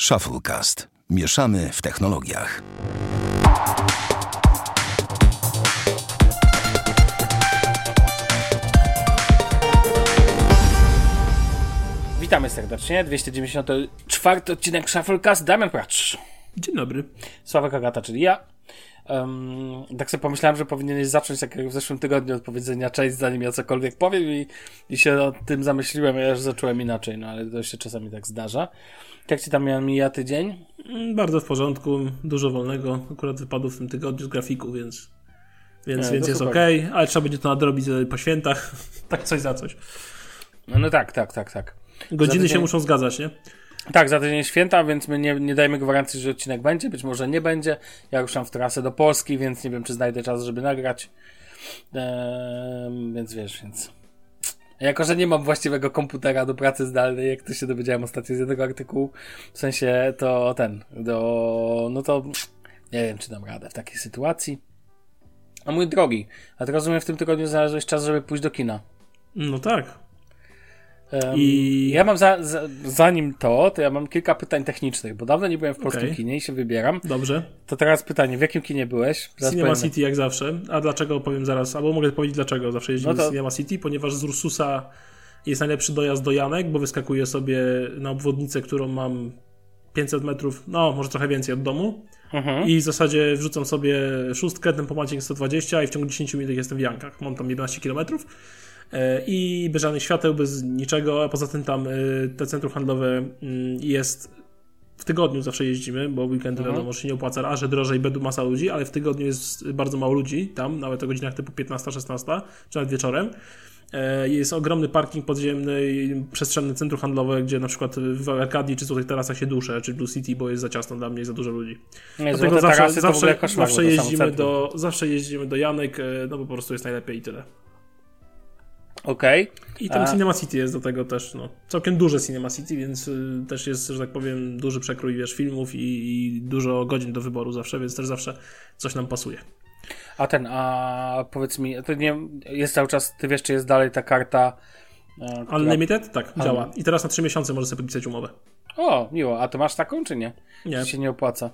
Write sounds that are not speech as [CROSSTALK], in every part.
Shufflecast. Mieszamy w technologiach. Witamy serdecznie. 294 odcinek Shufflecast. Damian Pracz. Dzień dobry. Sławek Agata, czyli ja. Um, tak sobie pomyślałem, że powinieneś zacząć tak jak w zeszłym tygodniu od powiedzenia cześć, zanim ja cokolwiek powiem i, i się o tym zamyśliłem, a ja już zacząłem inaczej, no ale to się czasami tak zdarza. Jak ci tam mija tydzień? Mm, Bardzo w porządku, dużo wolnego. Akurat wypadł w tym tygodniu z grafiku, więc, więc, Nie, więc jest ok, ale trzeba będzie to nadrobić e, po świętach. [LAUGHS] tak coś za coś. No, no tak, tak, tak, tak. Godziny tydzień- się muszą zgadzać, nie? Tak, za tydzień święta, więc my nie, nie dajemy gwarancji, że odcinek będzie, być może nie będzie. Ja ruszam w trasę do Polski, więc nie wiem, czy znajdę czas, żeby nagrać. Ehm, więc wiesz, więc... Jako, że nie mam właściwego komputera do pracy zdalnej, jak to się dowiedziałem ostatnio z jednego artykułu, w sensie to ten, do... no to nie wiem, czy dam radę w takiej sytuacji. A mój drogi, a to rozumiem, w tym tygodniu znalazłeś czas, żeby pójść do kina. No tak. Um, I- Ja mam za, za, zanim to, to ja mam kilka pytań technicznych, bo dawno nie byłem w polskim Okej. kinie i się wybieram. Dobrze. To teraz pytanie, w jakim kinie byłeś? Zaraz Cinema powiem. City jak zawsze. A dlaczego powiem zaraz? Albo mogę powiedzieć dlaczego zawsze jeździmy No to- do Cinema City, ponieważ z Ursusa jest najlepszy dojazd do Janek, bo wyskakuję sobie na obwodnicę, którą mam 500 metrów, no może trochę więcej od domu. Mhm. I w zasadzie wrzucam sobie szóstkę, ten pomaciek 120 i w ciągu 10 minut jestem w Jankach. Mam tam 11 km i bez żadnych świateł, bez niczego, a poza tym tam e, te centrum handlowe mm, jest w tygodniu zawsze jeździmy, bo weekendy Mhm. wiadomo, że nie opłaca, a że drożej będą masa ludzi, ale w tygodniu jest bardzo mało ludzi tam, nawet o godzinach typu 15-16, czy nawet wieczorem. E, Jest ogromny parking podziemny i przestrzenne centrum handlowe, gdzie na przykład w Arkadii czy Złotych Tarasach się duszę, czy Blue City, bo jest za ciasno dla mnie za dużo ludzi. Nie, Dlatego zawsze, zawsze, zawsze, jeździmy do, zawsze jeździmy do Janek, e, no bo po prostu jest najlepiej i tyle. Okej. I tam A- Cinema City jest do tego też, no, całkiem duże Cinema City, więc y, też jest, że tak powiem, duży przekrój, wiesz, filmów i, i dużo godzin do wyboru zawsze, więc też zawsze coś nam pasuje. A ten, a powiedz mi, to nie, jest cały czas, ty wiesz, czy jest dalej ta karta... e, która- Unlimited? Tak, działa. I teraz na 3 miesiące możesz sobie podpisać umowę. O, miło, a to masz taką, czy nie? Nie. Czy się nie opłaca?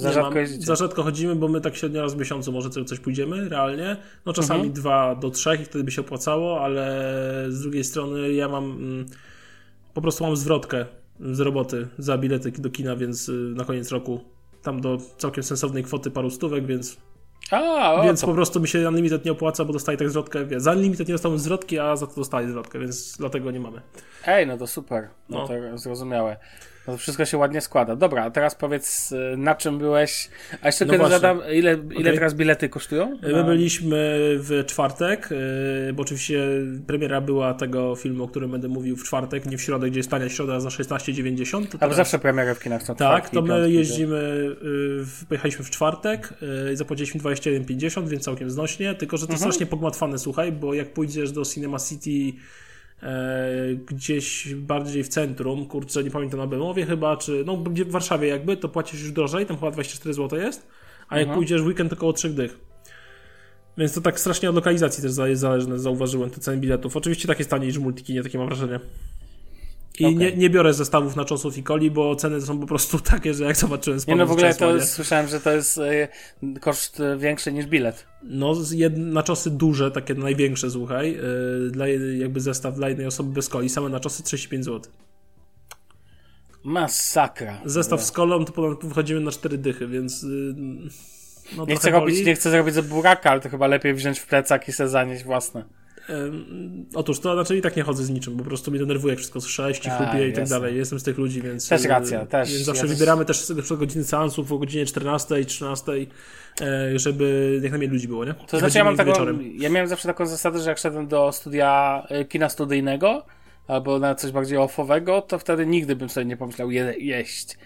Za rzadko. Za rzadko chodzimy, bo my tak średnio raz w miesiącu może co- coś pójdziemy, realnie. No czasami Mhm. dwa do trzech i wtedy by się opłacało, ale z drugiej strony ja mam mm, po prostu mam zwrotkę z roboty za bilety do kina, więc y, na koniec roku tam do całkiem sensownej kwoty paru stówek, więc, A, o, więc to po prostu mi się Unlimited nie opłaca, bo dostaję tak zwrotkę. Za Unlimited nie dostałem zwrotki, a za to dostaję zwrotkę, więc dlatego nie mamy. Ej, no to super. No, No. to zrozumiałe. No to wszystko się ładnie składa. Dobra, a teraz powiedz, y, na czym byłeś. A jeszcze No kiedy zadam, ile, ile Okej. teraz bilety kosztują? My byliśmy w czwartek, yy, bo oczywiście premiera była tego filmu, o którym będę mówił w czwartek, nie w środę, gdzie jest tania środa za 16,90. to A bo teraz- zawsze premiery w kinach są Tak, to my jeździmy, w- pojechaliśmy w czwartek i zapłaciliśmy 21,50, więc całkiem znośnie, tylko że to Mhm. strasznie pogmatwane, słuchaj, bo jak pójdziesz do Cinema City gdzieś bardziej w centrum, kurczę, nie pamiętam na Bemowie chyba, czy no w Warszawie jakby, to płacisz już drożej, tam chyba 24 zł jest, a jak Mhm. pójdziesz w weekend to około 3 dych. Więc to tak strasznie od lokalizacji też jest zależne, zauważyłem te ceny biletów. Oczywiście tak jest taniej niż w Multikinie, takie mam wrażenie. I Okej. nie, nie biorę zestawów na czosów i coli, bo ceny są po prostu [LAUGHS] takie, że jak zobaczyłem Nie spodnie no w ogóle z to nie? jest, słyszałem, że to jest y, koszt y, większy niż bilet. No, z jed... na czosy duże, takie największe, słuchaj, yy, dla jakby zestaw dla jednej osoby bez coli, same na czosy 35 zł. Masakra. Zestaw z kolą to ponad wychodzimy na 4 dychy, więc yy, no, Nie chcę, robić, nie chcę zrobić za buraka, ale to chyba lepiej wziąć w plecak i sobie zanieść własne. Otóż to znaczy i tak nie chodzę z niczym, po prostu mnie denerwuje, jak wszystko i A, chlupie i tak dalej. Jestem z tych ludzi, więc. Też yy, racja, też. Więc Ja zawsze też- wybieramy też przykład godziny seansów o godzinie 14, 13, e, żeby jak najmniej ludzi było, nie? To znaczy ja mam taką, wieczorem. ja miałem zawsze taką zasadę, że jak szedłem do studia y, kina studyjnego albo na coś bardziej offowego, to wtedy nigdy bym sobie nie pomyślał je, jeść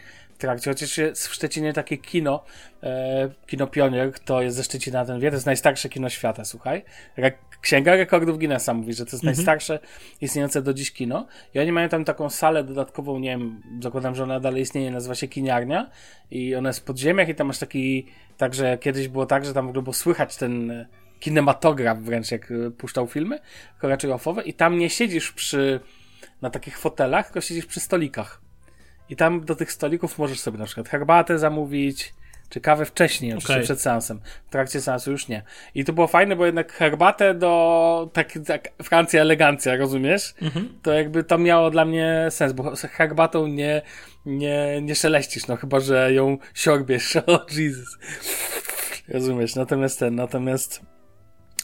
trakcie. Chociaż jest w Szczecinie takie kino, e, kino Pionier, to jest ze Szczecina ten wie, to jest najstarsze kino świata, słuchaj. Re Księga Rekordów Guinnessa mówi, że to jest najstarsze istniejące do dziś kino. I oni mają tam taką salę dodatkową, nie wiem, zakładam, że ona dalej istnieje, nazywa się Kiniarnia i ona jest w podziemiach i tam masz taki, także kiedyś było tak, że tam w ogóle było słychać ten kinematograf wręcz, jak e, puszczał filmy, tylko raczej offowe i tam nie siedzisz przy, na takich fotelach, tylko siedzisz przy stolikach. i tam do tych stolików możesz sobie na przykład herbatę zamówić, czy kawę wcześniej, oczywiście Okej. przed seansem. W trakcie seansu już nie. I to było fajne, bo jednak herbatę do tak, tak Francja elegancja, rozumiesz? To jakby to miało dla mnie sens, bo herbatą nie, nie, nie szeleścisz, no chyba, że ją siorbiesz. [LAUGHS] O Jesus. Rozumiesz, natomiast ten, natomiast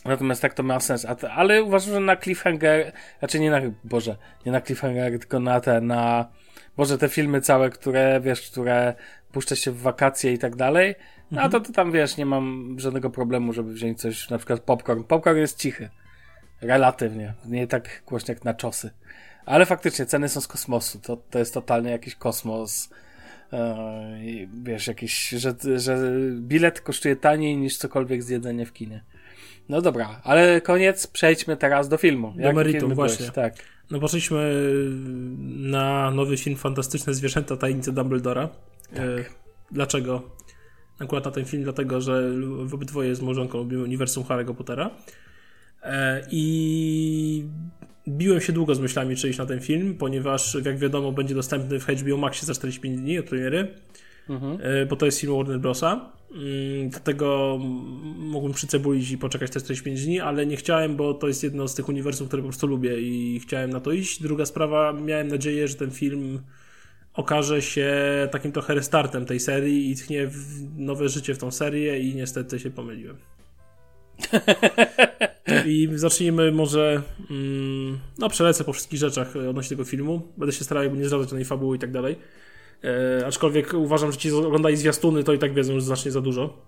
Natomiast tak to ma sens. Ale uważam, że na cliffhanger, znaczy nie na, Boże, nie na cliffhanger, tylko na te, na, Boże, te filmy całe, które, wiesz, które puszcza się w wakacje i tak dalej, no Mhm. to, to tam, wiesz, nie mam żadnego problemu, żeby wziąć coś, na przykład popcorn. Popcorn jest cichy. Relatywnie. Nie tak głośno jak na czosy. Ale faktycznie ceny są z kosmosu. To, to jest totalnie jakiś kosmos. E, wiesz, jakiś, że, że bilet kosztuje taniej niż cokolwiek zjedzenie w kinie. No dobra, ale koniec, przejdźmy teraz do filmu. Do meritum, filmy byłeś? właśnie. Tak. No poszliśmy na nowy film Fantastyczne Zwierzęta Tajemnice Dumbledora. E, dlaczego? Akurat na ten film, dlatego, że obydwoje z małżonką lubimy uniwersum Harry'ego Pottera. E, I biłem się długo z myślami, czy iść na ten film, ponieważ jak wiadomo będzie dostępny w HBO Maxie za 45 dni od premiery. E, bo to jest film Warner Brosa. Mm, Dlatego mógłbym przycebulić i poczekać te 45 dni, ale nie chciałem, bo to jest jedno z tych uniwersów, które po prostu lubię i chciałem na to iść. Druga sprawa, miałem nadzieję, że ten film okaże się takim trochę restartem tej serii i tchnie nowe życie w tą serię i niestety się pomyliłem. [LAUGHS] I zacznijmy może. Mm, no, przelecę po wszystkich rzeczach odnośnie tego filmu. Będę się starał nie zdradzać żadnej fabuły i tak dalej. E, aczkolwiek uważam, że ci oglądali zwiastuny, to i tak wiedzą już znacznie za dużo.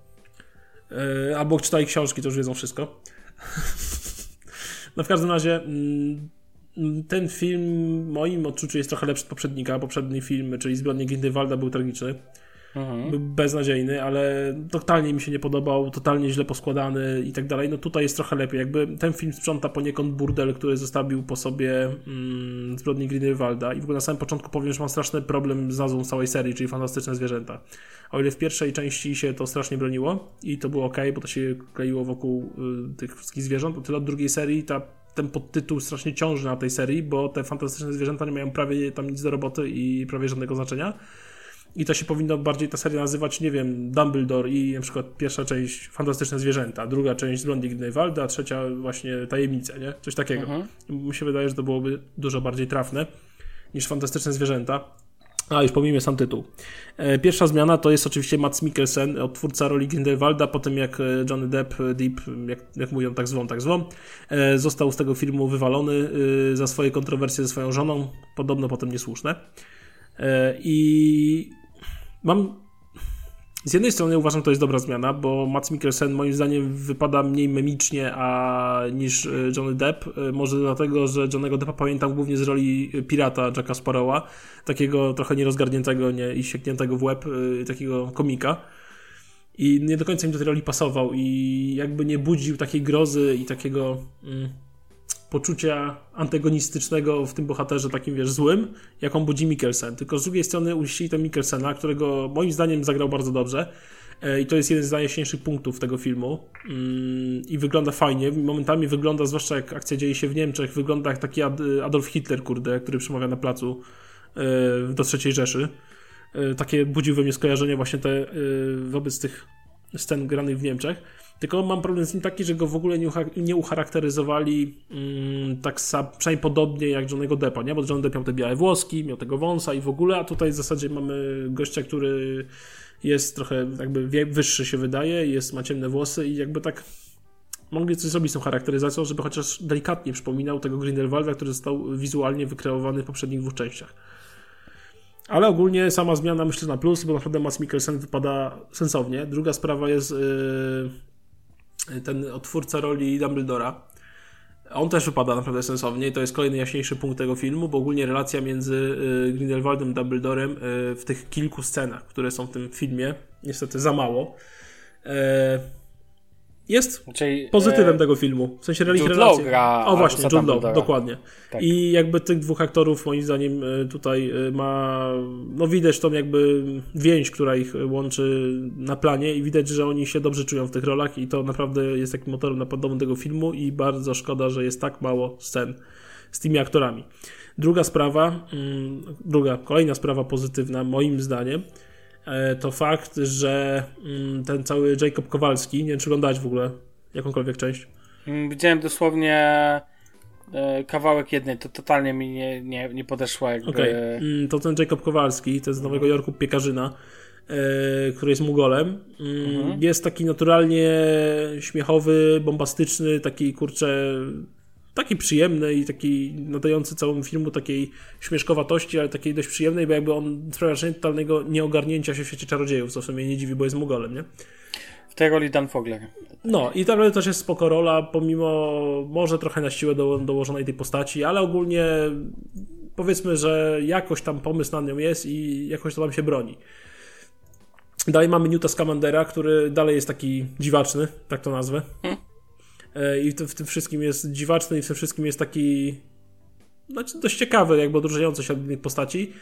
E, albo czytali książki, to już wiedzą wszystko. [LAUGHS] no w każdym razie mm, ten film w moim odczuciu jest trochę lepszy od poprzednika. Poprzedni film, czyli Zbrodnie Grindelwalda był tragiczny. Był beznadziejny, ale totalnie mi się nie podobał, totalnie źle poskładany i tak dalej. No tutaj jest trochę lepiej. Jakby ten film sprząta poniekąd burdel, który zostawił po sobie mm, Zbrodnie Grindelwalda i w ogóle na samym początku powiem, że mam straszny problem z nazwą całej serii, czyli Fantastyczne Zwierzęta. O ile w pierwszej części się to strasznie broniło i to było ok, bo to się kleiło wokół y, tych wszystkich zwierząt, o tyle od drugiej serii ta ten podtytuł strasznie ciąży na tej serii, bo te fantastyczne zwierzęta nie mają prawie tam nic do roboty i prawie żadnego znaczenia. I to się powinno bardziej ta seria nazywać, nie wiem, Dumbledore i na przykład pierwsza część Fantastyczne Zwierzęta, druga część Zbrodni Grindelwalda, a trzecia właśnie Tajemnice, nie? Coś takiego. Mi się wydaje, że to byłoby dużo bardziej trafne niż Fantastyczne Zwierzęta. A, już pomijmy sam tytuł. E, Pierwsza zmiana to jest oczywiście Mats Mikkelsen, odtwórca roli Grindelwalda, po tym jak e, Johnny Depp, e, Deep, jak, jak mówią, tak zwą, tak zwą, został z tego filmu wywalony za swoje kontrowersje ze swoją żoną, podobno potem niesłuszne. I mam. Z jednej strony uważam, to jest dobra zmiana, bo Mats Mikkelsen moim zdaniem wypada mniej memicznie a, niż e, Johnny Depp. E, Może dlatego, że Johnnego Deppa pamiętam głównie z roli pirata Jacka Sparrowa, takiego trochę nierozgarniętego nie, i siekniętego w łeb, e, takiego komika. I nie do końca mi do tej roli pasował i jakby nie budził takiej grozy i takiego mm, poczucia antagonistycznego w tym bohaterze takim, wiesz, złym, jaką budzi Mikkelsen. Tylko z drugiej strony uścili to Mikkelsena, którego moim zdaniem zagrał bardzo dobrze. E, I to jest jeden z najjaśniejszych punktów tego filmu. Mm, I wygląda fajnie. Momentami wygląda, zwłaszcza jak akcja dzieje się w Niemczech, wygląda jak taki Ad- Adolf Hitler, kurde, który przemawia na placu e, do III Rzeszy. E, Takie budził we mnie skojarzenie właśnie te wobec tych scen granych w Niemczech. Tylko mam problem z nim taki, że go w ogóle nie, ucha- nie ucharakteryzowali mm, tak przynajmniej podobnie jak Johnnego Deppa, nie? Bo Johnny Depp miał te białe włoski, miał tego wąsa i w ogóle, a tutaj w zasadzie mamy gościa, który jest trochę jakby wyższy się wydaje, jest, ma ciemne włosy i jakby tak mogli coś zrobić z tą charakteryzacją, żeby chociaż delikatnie przypominał tego Grindelwalda, który został wizualnie wykreowany w poprzednich dwóch częściach. Ale ogólnie sama zmiana myślę na plus, bo naprawdę Mats Mikkelsen wypada sensownie. Druga sprawa jest yy, ten odtwórca roli Dumbledora. On też wypada naprawdę sensownie i to jest kolejny jaśniejszy punkt tego filmu, bo ogólnie relacja między yy, Grindelwaldem i Dumbledorem yy, w tych kilku scenach, które są w tym filmie, niestety za mało, yy, jest Czyli, pozytywem e, tego filmu. W sensie relacji. Law gra O właśnie, Jude Law, dokładnie. Tak. I jakby tych dwóch aktorów moim zdaniem e, tutaj e, ma, no widać tą jakby więź, która ich łączy na planie i widać, że oni się dobrze czują w tych rolach i to naprawdę jest takim motorem napędowym tego filmu i bardzo szkoda, że jest tak mało scen z tymi aktorami. Druga sprawa, mm, druga, kolejna sprawa pozytywna, moim zdaniem, e, to fakt, że mm, ten cały Jacob Kowalski, nie wiem czy oglądałeś w ogóle jakąkolwiek część. Mm, widziałem dosłownie e, kawałek jednej, to totalnie mi nie, nie, nie podeszła jakby... Okay. to ten Jacob Kowalski, to jest z Nowego Jorku piekarzyna, e, który jest Mugolem. Mhm. Jest taki naturalnie śmiechowy, bombastyczny, taki kurczę taki przyjemny i taki nadający całemu filmu takiej śmieszkowatości, ale takiej dość przyjemnej, bo jakby on sprawia wrażenie totalnego nieogarnięcia się w świecie czarodziejów, co w sumie nie dziwi, bo jest Mugolem, nie? W tej roli Dan Fogler. No i ta też jest spoko rola, pomimo może trochę na siłę do, dołożonej tej postaci, ale ogólnie powiedzmy, że jakoś tam pomysł na nią jest i jakoś to tam się broni. Dalej mamy Newta Scamandera, który dalej jest taki dziwaczny, tak to nazwę. Hmm. E, I w tym wszystkim jest dziwaczny i w tym wszystkim jest taki znaczy dość ciekawy, jakby odróżniający się od innych postaci.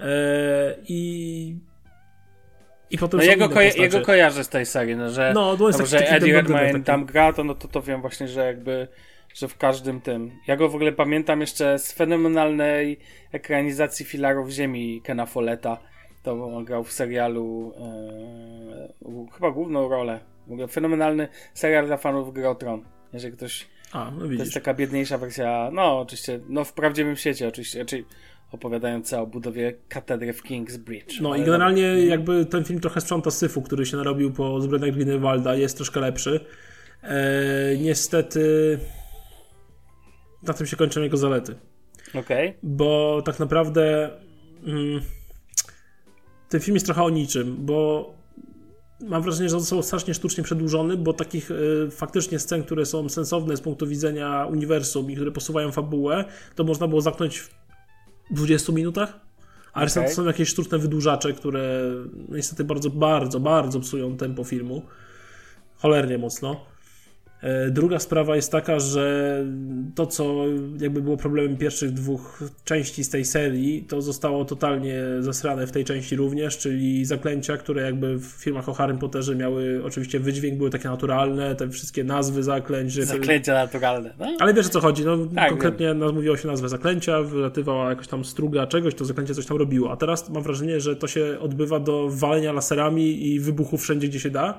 E, I i potem no jego, ko jego kojarzę z tej serii, no, że, no, no, że Eddie Redmayne tam gra, to, no, to to wiem właśnie, że jakby że w każdym tym. Ja go w ogóle pamiętam jeszcze z fenomenalnej ekranizacji Filarów Ziemi Kena Folletta. To on grał w serialu e, chyba główną rolę w ogóle fenomenalny serial dla fanów Gry o Tron. Jeżeli ktoś... A, no widzisz. To jest taka biedniejsza wersja, no oczywiście, no w prawdziwym świecie oczywiście, czyli opowiadająca o budowie katedry w Kingsbridge. No i generalnie no, jakby ten film trochę sprząta syfu, który się narobił po zbrodniach Greenwalda, jest troszkę lepszy. Eee, niestety na tym się kończą jego zalety. Okej. Okay. Bo tak naprawdę mm, ten film jest trochę o niczym, bo mam wrażenie, że został strasznie sztucznie przedłużony, bo takich y, faktycznie scen, które są sensowne z punktu widzenia uniwersum i które posuwają fabułę, to można było zamknąć w 20 minutach. A okay. to są jakieś sztuczne wydłużacze, które niestety bardzo, bardzo, bardzo psują tempo filmu. Cholernie mocno. E, druga sprawa jest taka, że to, co jakby było problemem pierwszych dwóch części z tej serii, to zostało totalnie zasrane w tej części również, czyli zaklęcia, które jakby w filmach o Harry Potterze miały oczywiście wydźwięk, były takie naturalne, te wszystkie nazwy zaklęć. Zaklęcia naturalne. No? Ale wiesz o co chodzi, no tak, konkretnie wiem. mówiło się nazwę zaklęcia, wylatywała jakaś tam struga czegoś, to zaklęcie coś tam robiło, a teraz mam wrażenie, że to się odbywa do walenia laserami i wybuchu wszędzie, gdzie się da,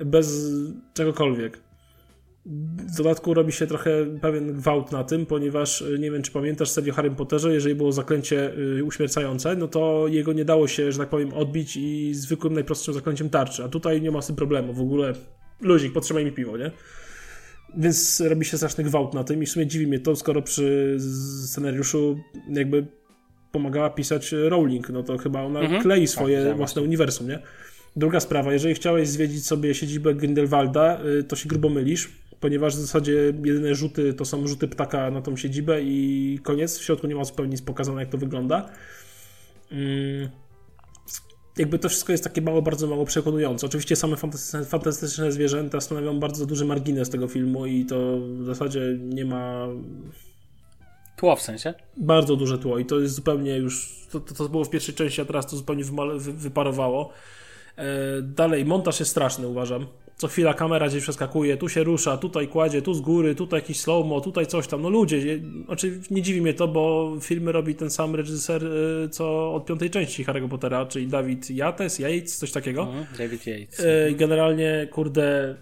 bez czegokolwiek. W dodatku robi się trochę pewien gwałt na tym, ponieważ y, nie wiem, czy pamiętasz serię o Harry Potterze, jeżeli było zaklęcie y, uśmiercające, no to jego nie dało się, że tak powiem, odbić i zwykłym, najprostszym zaklęciem tarczy. A tutaj nie ma z tym problemu. W ogóle luzik, potrzymaj mi piwo, nie? Więc robi się straszny gwałt na tym i w sumie dziwi mnie to, skoro przy scenariuszu jakby pomagała pisać Rowling, no to chyba ona mhm. klei swoje tak, własne uniwersum, nie? Druga sprawa, jeżeli chciałeś zwiedzić sobie siedzibę Grindelwalda, y, to się grubo mylisz ponieważ w zasadzie jedyne rzuty to są rzuty ptaka na tą siedzibę i koniec. W środku nie ma zupełnie nic pokazane, jak to wygląda. Mm. Jakby to wszystko jest takie mało, bardzo mało przekonujące. Oczywiście same fantastyczne, fantastyczne zwierzęta stanowią bardzo duży margines tego filmu i to w zasadzie nie ma Tło w sensie? Bardzo duże tło i to jest zupełnie już, to, to, to było w pierwszej części, a teraz to zupełnie wyparowało. E, dalej, montaż jest straszny uważam co chwila kamera gdzieś przeskakuje, tu się rusza, tutaj kładzie, tu z góry, tutaj jakiś slow-mo, tutaj coś tam. No ludzie, znaczy nie dziwi mnie to, bo filmy robi ten sam reżyser, y, co od piątej części Harry'ego Pottera, czyli David Yates, Yates, coś takiego. Mhm, David Yates. Y, generalnie, kurde,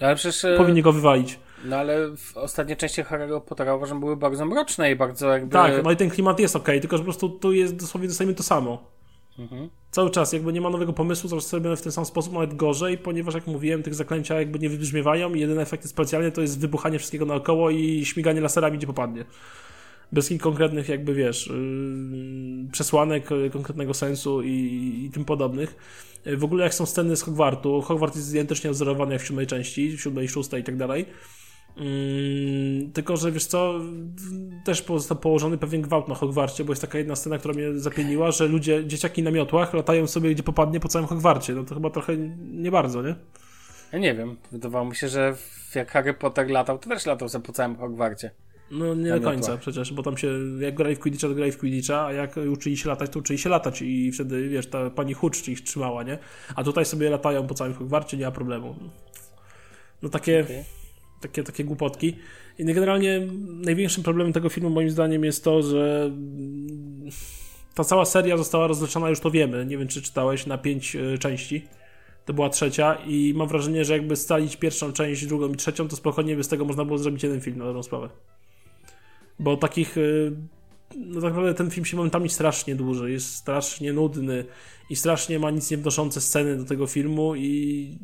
ale przecież, y, powinni go wywalić. No ale w ostatniej części Harry'ego Pottera uważam były bardzo mroczne i bardzo jakby... Tak, no i ten klimat jest ok, tylko że po prostu tu jest dosłownie dostajemy to samo. Mhm. Cały czas, jakby nie ma nowego pomysłu, cały czas robione w ten sam sposób, nawet gorzej, ponieważ jak mówiłem, tych zaklęcia jakby nie wybrzmiewają i jedyne efekty specjalne to jest wybuchanie wszystkiego naokoło i śmiganie laserami, gdzie popadnie. Bez jakichś konkretnych, jakby wiesz, yy, przesłanek, yy, konkretnego sensu i, i tym podobnych. Yy, w ogóle jak są sceny z Hogwartu, Hogwart jest identycznie odzorowany jak w siódmej części, w siódmej, szóstej i tak dalej Mm, tylko, że wiesz co, też został położony pewien gwałt na Hogwarcie, bo jest taka jedna scena, która mnie zapieniła, że ludzie, dzieciaki na miotłach latają sobie gdzie popadnie po całym Hogwarcie. No to chyba trochę nie bardzo, nie? Ja nie wiem. Wydawało mi się, że jak Harry Potter latał, to też latał sobie po całym Hogwarcie. No nie do końca przecież, bo tam się, jak grali w Quidditcha, to grali w Quidditcha, a jak uczyli się latać, to uczyli się latać i wtedy, wiesz, ta pani Hucz ich trzymała, nie? A tutaj sobie latają po całym Hogwarcie, nie ma problemu. No takie... Okay takie, takie głupotki. I generalnie największym problemem tego filmu moim zdaniem jest to, że ta cała seria została rozleczona, już to wiemy. Nie wiem, czy czytałeś, na pięć e, części. To była trzecia i mam wrażenie, że jakby scalić pierwszą część, drugą i trzecią, to spokojnie by z tego można było zrobić jeden film na dobrą sprawę. Bo takich... No tak naprawdę ten film się momentami strasznie dłuży, jest strasznie nudny i strasznie ma nic nie wnoszące sceny do tego filmu i,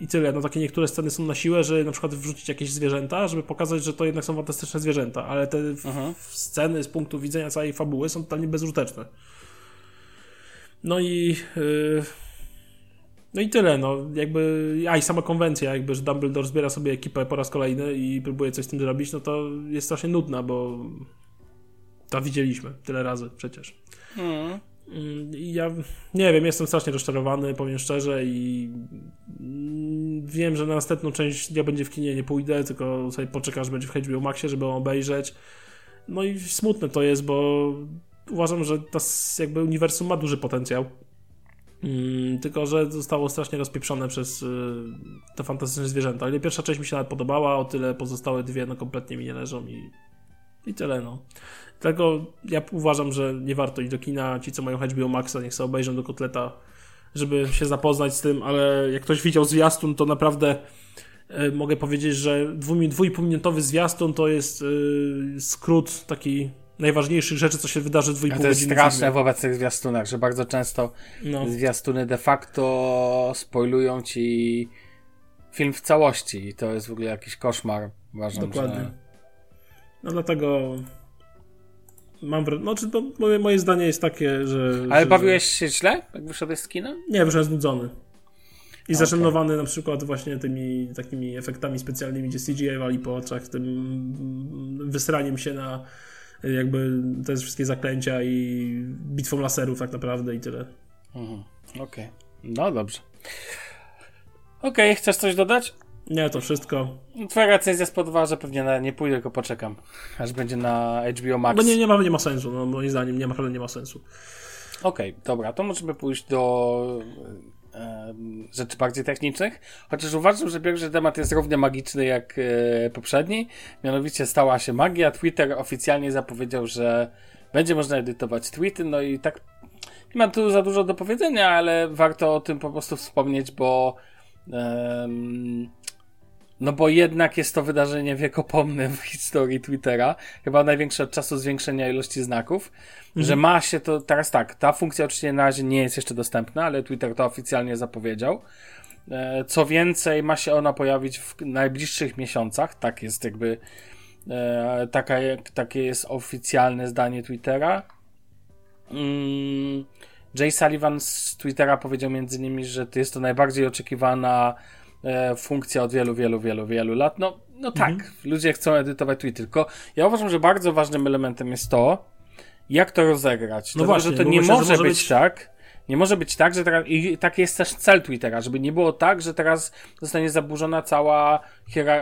i tyle. No takie niektóre sceny są na siłę, że na przykład wrzucić jakieś zwierzęta, żeby pokazać, że to jednak są fantastyczne zwierzęta, ale te sceny z punktu widzenia całej fabuły są totalnie bezużyteczne. No i... Yy... No i tyle, no jakby, a i sama konwencja, jakby, że Dumbledore zbiera sobie ekipę po raz kolejny i próbuje coś z tym zrobić, no to jest strasznie nudna, bo to widzieliśmy tyle razy przecież. Mm. Ja nie wiem, jestem strasznie rozczarowany, powiem szczerze i wiem, że na następną część ja będzie w kinie nie pójdę, tylko sobie poczekasz, będzie w HBO Maxie, żeby ją obejrzeć. No i smutne to jest, bo uważam, że to jakby uniwersum ma duży potencjał. Mm, tylko, że zostało strasznie rozpieprzone przez y, te fantastyczne zwierzęta. Ale pierwsza część mi się nawet podobała, o tyle pozostałe dwie no kompletnie mi nie leżą i, i tyle no. Dlatego ja uważam, że nie warto iść do kina. Ci, co mają HBO Maxa, niech sobie obejrzą do kotleta, żeby się zapoznać z tym, ale jak ktoś widział zwiastun, to naprawdę y, mogę powiedzieć, że dwójpółminutowy zwiastun to jest y, skrót taki najważniejszych rzeczy, co się wydarzy w 2,5 godziny. To jest straszne filmu. w obecnych zwiastunach, że bardzo często no. zwiastuny de facto spoilują ci film w całości i to jest w ogóle jakiś koszmar. Uważam, Dokładnie. Że... No dlatego mam wrażenie, no, czy to moje, moje zdanie jest takie, że... Ale że, bawiłeś się źle, jak wyszedłeś z kina? Nie, wyszedłem znudzony. I okay. zaszanowany na przykład właśnie tymi takimi efektami specjalnymi, gdzie CGI wali po oczach, tym wysraniem się na jakby te wszystkie zaklęcia i bitwą laserów tak naprawdę i tyle. Mhm. Okej. Okay. No dobrze. Okej, okay, chcesz coś dodać? Nie, to wszystko. Twoja recenzja spodobała, że pewnie na, nie pójdę, tylko poczekam, aż będzie na HBO Max. No nie, nie ma, nie ma sensu, no, moim zdaniem nie ma, nie ma sensu. Okej, okay, dobra, to możemy pójść do e, rzeczy bardziej technicznych, chociaż uważam, że pierwszy temat jest równie magiczny jak e, poprzedni, mianowicie stała się magia, Twitter oficjalnie zapowiedział, że będzie można edytować tweety, no i tak nie mam tu za dużo do powiedzenia, ale warto o tym po prostu wspomnieć, bo no bo jednak jest to wydarzenie wiekopomne w historii Twittera. Chyba największe od czasu zwiększenia ilości znaków. Mhm. Że ma się to, teraz tak, ta funkcja oczywiście na razie nie jest jeszcze dostępna, ale Twitter to oficjalnie zapowiedział. E, co więcej, ma się ona pojawić w najbliższych miesiącach. Tak jest jakby, e, taka, takie jest oficjalne zdanie Twittera. Mm, Jay Sullivan z Twittera powiedział między innymi, że to jest to najbardziej oczekiwana e, funkcja od wielu, wielu, wielu, wielu lat. No, no tak, mhm. ludzie chcą edytować Twitter, tylko ja uważam, że bardzo ważnym elementem jest to, jak to rozegrać. No właśnie, że to nie może, może być, tak, nie może być tak, że teraz, i tak jest też cel Twittera, żeby nie było tak, że teraz zostanie zaburzona cała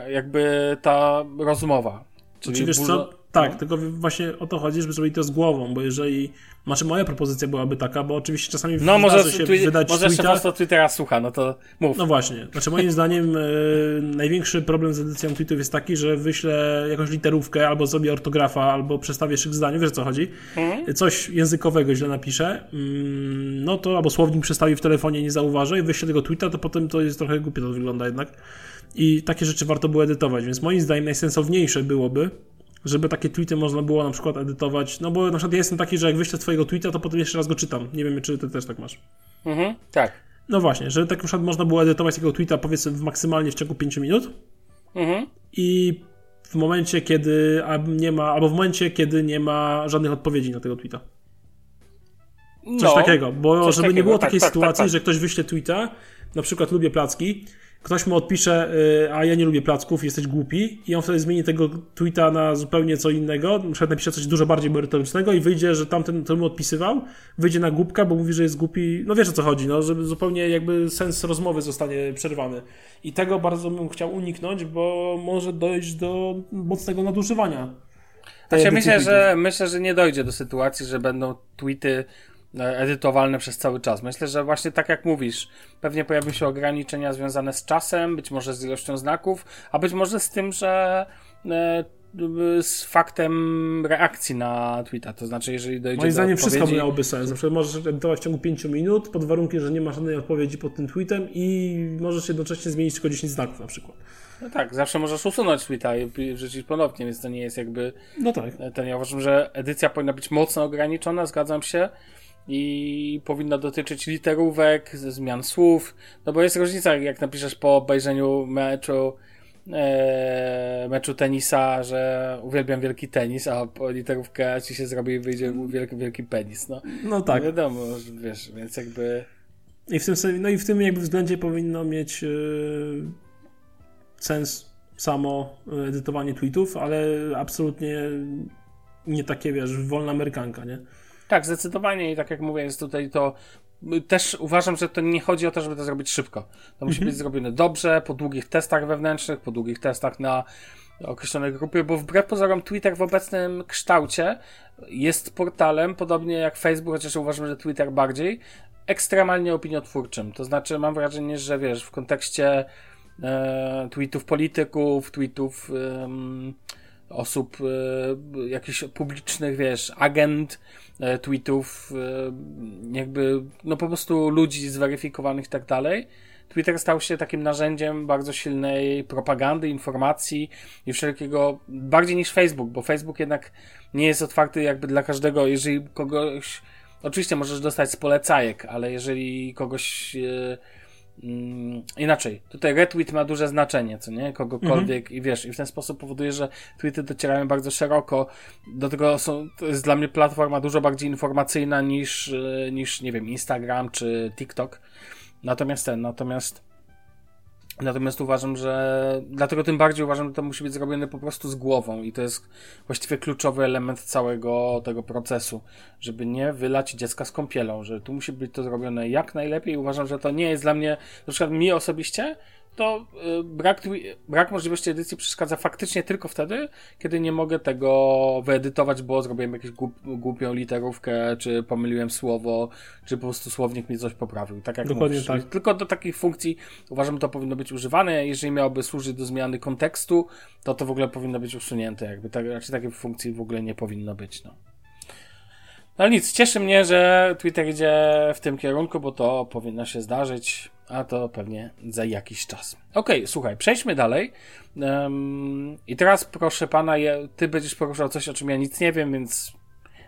jakby ta rozmowa. Czyli Czy wiesz co? Tak, no. tylko właśnie o to chodzi, żeby zrobić to z głową, bo jeżeli znaczy moja propozycja byłaby taka, bo oczywiście czasami no, może się twi- wydać może tweeta... Może Twittera słucha, no to mów. No właśnie. Znaczy moim [LAUGHS] zdaniem e, największy problem z edycją tweetów jest taki, że wyślę jakąś literówkę, albo zrobię ortografa, albo przestawię szyk zdaniu, wiesz o co chodzi? Mhm. Coś językowego źle napiszę, mm, no to albo słownik przestawi w telefonie nie zauważę i wyślę tego tweeta, to potem to jest trochę głupie to wygląda jednak. I takie rzeczy warto było edytować, więc moim zdaniem najsensowniejsze byłoby, żeby takie tweety można było na przykład edytować, no bo na przykład ja jestem taki, że jak wyślę twojego tweeta, to potem jeszcze raz go czytam. Nie wiem, czy ty też tak masz. Mhm, tak. No właśnie, że tak na przykład można było edytować takiego tweeta powiedzmy w maksymalnie w ciągu 5 minut mhm. i w momencie, kiedy nie ma, albo w momencie, kiedy nie ma żadnych odpowiedzi na tego tweeta. Coś no, takiego, bo coś żeby takiego, nie było tak, takiej tak, tak sytuacji, tak, że ktoś wyśle tweeta, na przykład lubię placki, ktoś mu odpisze, y, a ja nie lubię placków, jesteś głupi i on wtedy zmieni tego tweeta na zupełnie co innego, na przykład napisze coś dużo bardziej merytorycznego i wyjdzie, że tamten, kto mu odpisywał, wyjdzie na głupka, bo mówi, że jest głupi, no wiesz o co chodzi, no, żeby zupełnie jakby sens rozmowy zostanie przerwany. I tego bardzo bym chciał uniknąć, bo może dojść do mocnego nadużywania. Znaczy, myślę, że, myślę, że nie dojdzie do sytuacji, że będą tweety edytowalne przez cały czas. Myślę, że właśnie tak jak mówisz, pewnie pojawią się ograniczenia związane z czasem, być może z ilością znaków, a być może z tym, że e, z faktem reakcji na tweeta. To znaczy, jeżeli dojdzie Moim do zdaniem odpowiedzi... wszystko miałoby sens. Na przykład możesz edytować w ciągu 5 minut, pod warunkiem, że nie ma żadnej odpowiedzi pod tym tweetem i możesz jednocześnie zmienić tylko 10 znaków na przykład. No tak, zawsze możesz usunąć tweeta i wrzucić ponownie, więc to nie jest jakby... No tak. Ten, ja uważam, że edycja powinna być mocno ograniczona, zgadzam się i powinna dotyczyć literówek, zmian słów, no bo jest różnica, jak napiszesz po obejrzeniu meczu e, meczu tenisa, że uwielbiam wielki tenis, a po literówkę ci się zrobi i wyjdzie wielki, wielki penis, no. No tak. No wiadomo, wiesz, więc jakby... I w tym, no i w tym jakby względzie powinno mieć yy, sens samo edytowanie tweetów, ale absolutnie nie takie, wiesz, wolna amerykanka, nie? Tak, zdecydowanie i tak jak mówię, jest tutaj to też uważam, że to nie chodzi o to, żeby to zrobić szybko. To musi mhm. być zrobione dobrze, po długich testach wewnętrznych, po długich testach na określonej grupie, bo wbrew pozorom Twitter w obecnym kształcie jest portalem, podobnie jak Facebook, chociaż uważam, że Twitter bardziej, ekstremalnie opiniotwórczym. To znaczy mam wrażenie, że wiesz, w kontekście e, tweetów polityków, tweetów e, osób, e, jakichś publicznych, wiesz, agent, E, tweetów, e, jakby, no po prostu ludzi zweryfikowanych i tak dalej. Twitter stał się takim narzędziem bardzo silnej propagandy, informacji i wszelkiego, bardziej niż Facebook, bo Facebook jednak nie jest otwarty jakby dla każdego, jeżeli kogoś, oczywiście możesz dostać z polecajek, ale jeżeli kogoś e, inaczej, tutaj retweet ma duże znaczenie, co nie? Kogokolwiek mhm. i wiesz, i w ten sposób powoduje, że tweety docierają bardzo szeroko. Do tego są, to jest dla mnie platforma dużo bardziej informacyjna niż, e, niż nie wiem, Instagram czy TikTok. Natomiast ten, natomiast Natomiast uważam, że dlatego tym bardziej uważam, że to musi być zrobione po prostu z głową i to jest właściwie kluczowy element całego tego procesu, żeby nie wylać dziecka z kąpielą, że tu musi być to zrobione jak najlepiej. Uważam, że to nie jest dla mnie, na przykład mi osobiście, to y, brak, brak możliwości edycji przeszkadza faktycznie tylko wtedy, kiedy nie mogę tego wyedytować, bo zrobiłem jakąś głup, głupią literówkę, czy pomyliłem słowo, czy po prostu słownik mi coś poprawił. Tak jak Dokładnie mówisz. tak. Tylko do takich funkcji uważam, to powinno być używane. Jeżeli miałoby służyć do zmiany kontekstu, to to w ogóle powinno być usunięte. Jakby tak, raczej takiej funkcji w ogóle nie powinno być. No. No nic, cieszy mnie, że Twitter idzie w tym kierunku, bo to powinno się zdarzyć a to pewnie za jakiś czas. Okej, okay, słuchaj, przejdźmy dalej. Um, I teraz proszę pana, ty będziesz poruszał coś, o czym ja nic nie wiem, więc,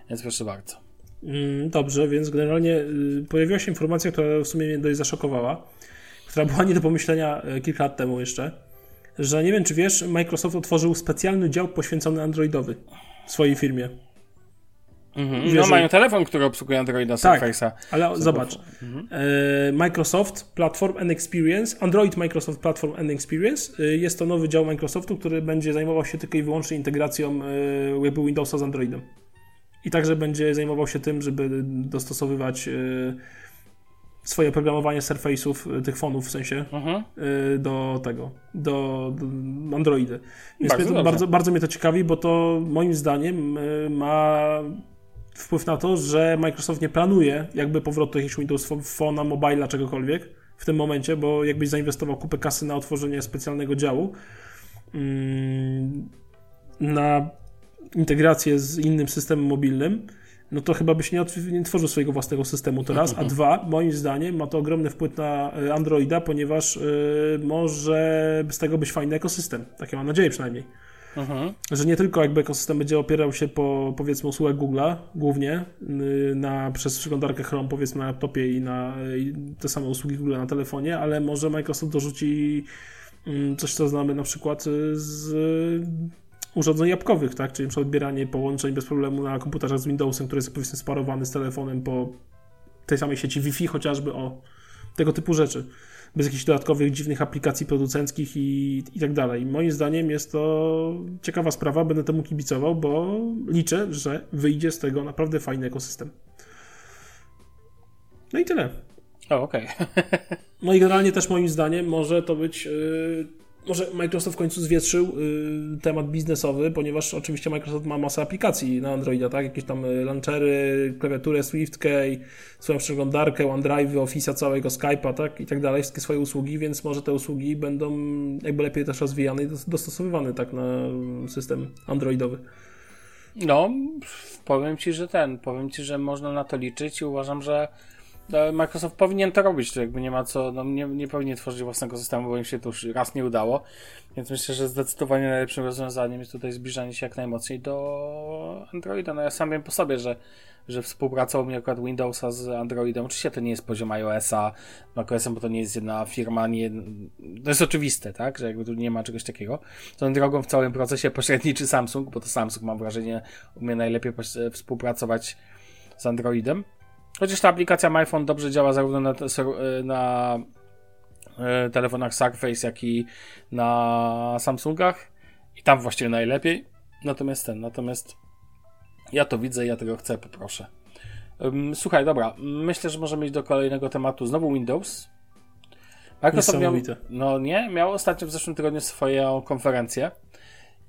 więc proszę bardzo. Mm, dobrze, więc generalnie y, pojawiła się informacja, która w sumie mnie dość zaszokowała, która była nie do pomyślenia y, kilka lat temu jeszcze, że nie wiem, czy wiesz, Microsoft otworzył specjalny dział poświęcony Androidowy w swojej firmie. Mhm. No mają telefon, który obsługuje Androida tak, Surface'a. ale zobacz. Mhm. E, Microsoft Platform and Experience, Android Microsoft Platform and Experience e, jest to nowy dział Microsoftu, który będzie zajmował się tylko i wyłącznie integracją e, Windowsa z Androidem. I także będzie zajmował się tym, żeby dostosowywać swoje programowanie Surface'ów, tych fonów w sensie, mhm. do tego, do, do Androidy. Więc bardzo, bardzo, bardzo mnie to ciekawi, bo to moim zdaniem ma wpływ na to, że Microsoft nie planuje jakby powrotu jakiegoś Windows Phone'a, mobila, czegokolwiek w tym momencie, bo jakbyś zainwestował kupę kasy na otworzenie specjalnego działu mm, na integrację z innym systemem mobilnym, no to chyba byś nie, nie tworzył swojego własnego systemu teraz, a dwa, moim zdaniem ma to ogromny wpływ na e, Androida, ponieważ yy, może z tego być fajny ekosystem. Takie mam nadzieję przynajmniej. Że nie tylko jakby ekosystem będzie opierał się po powiedzmy usługach Google'a głównie y, na, przez przeglądarkę Chrome powiedzmy na laptopie i na i te same usługi Google na telefonie, ale może Microsoft dorzuci mm, coś, co znamy na przykład y, z urządzeń jabłkowych, tak? Czyli np. odbieranie połączeń bez problemu na komputerze z Windowsem, który jest powiedzmy sparowany z telefonem po tej samej sieci Wi-Fi chociażby, o tego typu rzeczy bez jakichś dodatkowych dziwnych aplikacji producenckich i, i tak dalej. Moim zdaniem jest to ciekawa sprawa, będę temu kibicował, bo liczę, że wyjdzie z tego naprawdę fajny ekosystem. No i tyle. O, okej. Okay. [LAUGHS] no i generalnie też moim zdaniem może to być yy, może Microsoft w końcu zwietrzył y, temat biznesowy, ponieważ oczywiście Microsoft ma masę aplikacji na Androida, tak? Jakieś tam y, launchery, klawiaturę SwiftKey, swoją przeglądarkę, OneDrive, Office'a całego, Skype'a, tak? I tak dalej, wszystkie swoje usługi, więc może te usługi będą jakby lepiej też rozwijane i dostosowywane tak na system androidowy. No, powiem Ci, że ten, powiem Ci, że można na to liczyć i uważam, że Microsoft powinien to robić, to jakby nie ma co, no nie, nie powinien tworzyć własnego systemu, bo im się to już raz nie udało, więc myślę, że zdecydowanie najlepszym rozwiązaniem jest tutaj zbliżanie się jak najmocniej do Androida. No ja sam wiem po sobie, że że współpraca u mnie akurat Windowsa z Androidem. Oczywiście to nie jest poziom iOS-a, macOS-em, bo to nie jest jedna firma, nie, to jest oczywiste, tak, że jakby tu nie ma czegoś takiego. Tą drogą w całym procesie [LAUGHS] pośredniczy Samsung, bo to Samsung mam wrażenie umie najlepiej współpracować z Androidem. Chociaż ta aplikacja MyPhone dobrze działa zarówno na, na e, telefonach Surface, jak i na Samsungach. I tam właściwie najlepiej. Natomiast ten, natomiast ja to widzę, ja tego chcę, poproszę. Słuchaj, dobra, myślę, że możemy iść do kolejnego tematu. Znowu Windows. Microsoft miał, no nie, miał ostatnio w zeszłym tygodniu swoją konferencję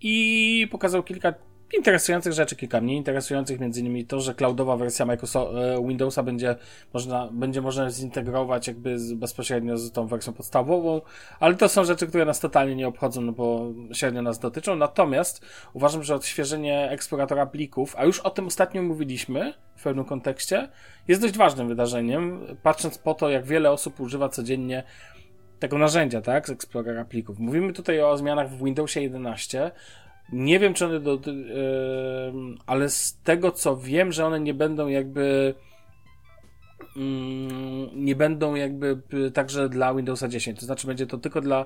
i pokazał kilka interesujących rzeczy, kilka mniej interesujących, między innymi to, że cloudowa wersja Microsoft, e, Windowsa będzie można, będzie można zintegrować jakby z, bezpośrednio z tą wersją podstawową, ale to są rzeczy, które nas totalnie nie obchodzą, no bo średnio nas dotyczą. Natomiast uważam, że odświeżenie eksploratora plików, a już o tym ostatnio mówiliśmy w pewnym kontekście, jest dość ważnym wydarzeniem, patrząc po to, jak wiele osób używa codziennie tego narzędzia, tak, z Explorera plików. Mówimy tutaj o zmianach w Windowsie 11, nie wiem, czy one do, yy, ale z tego co wiem, że one nie będą jakby yy, nie będą jakby także dla Windowsa 10. To znaczy będzie to tylko dla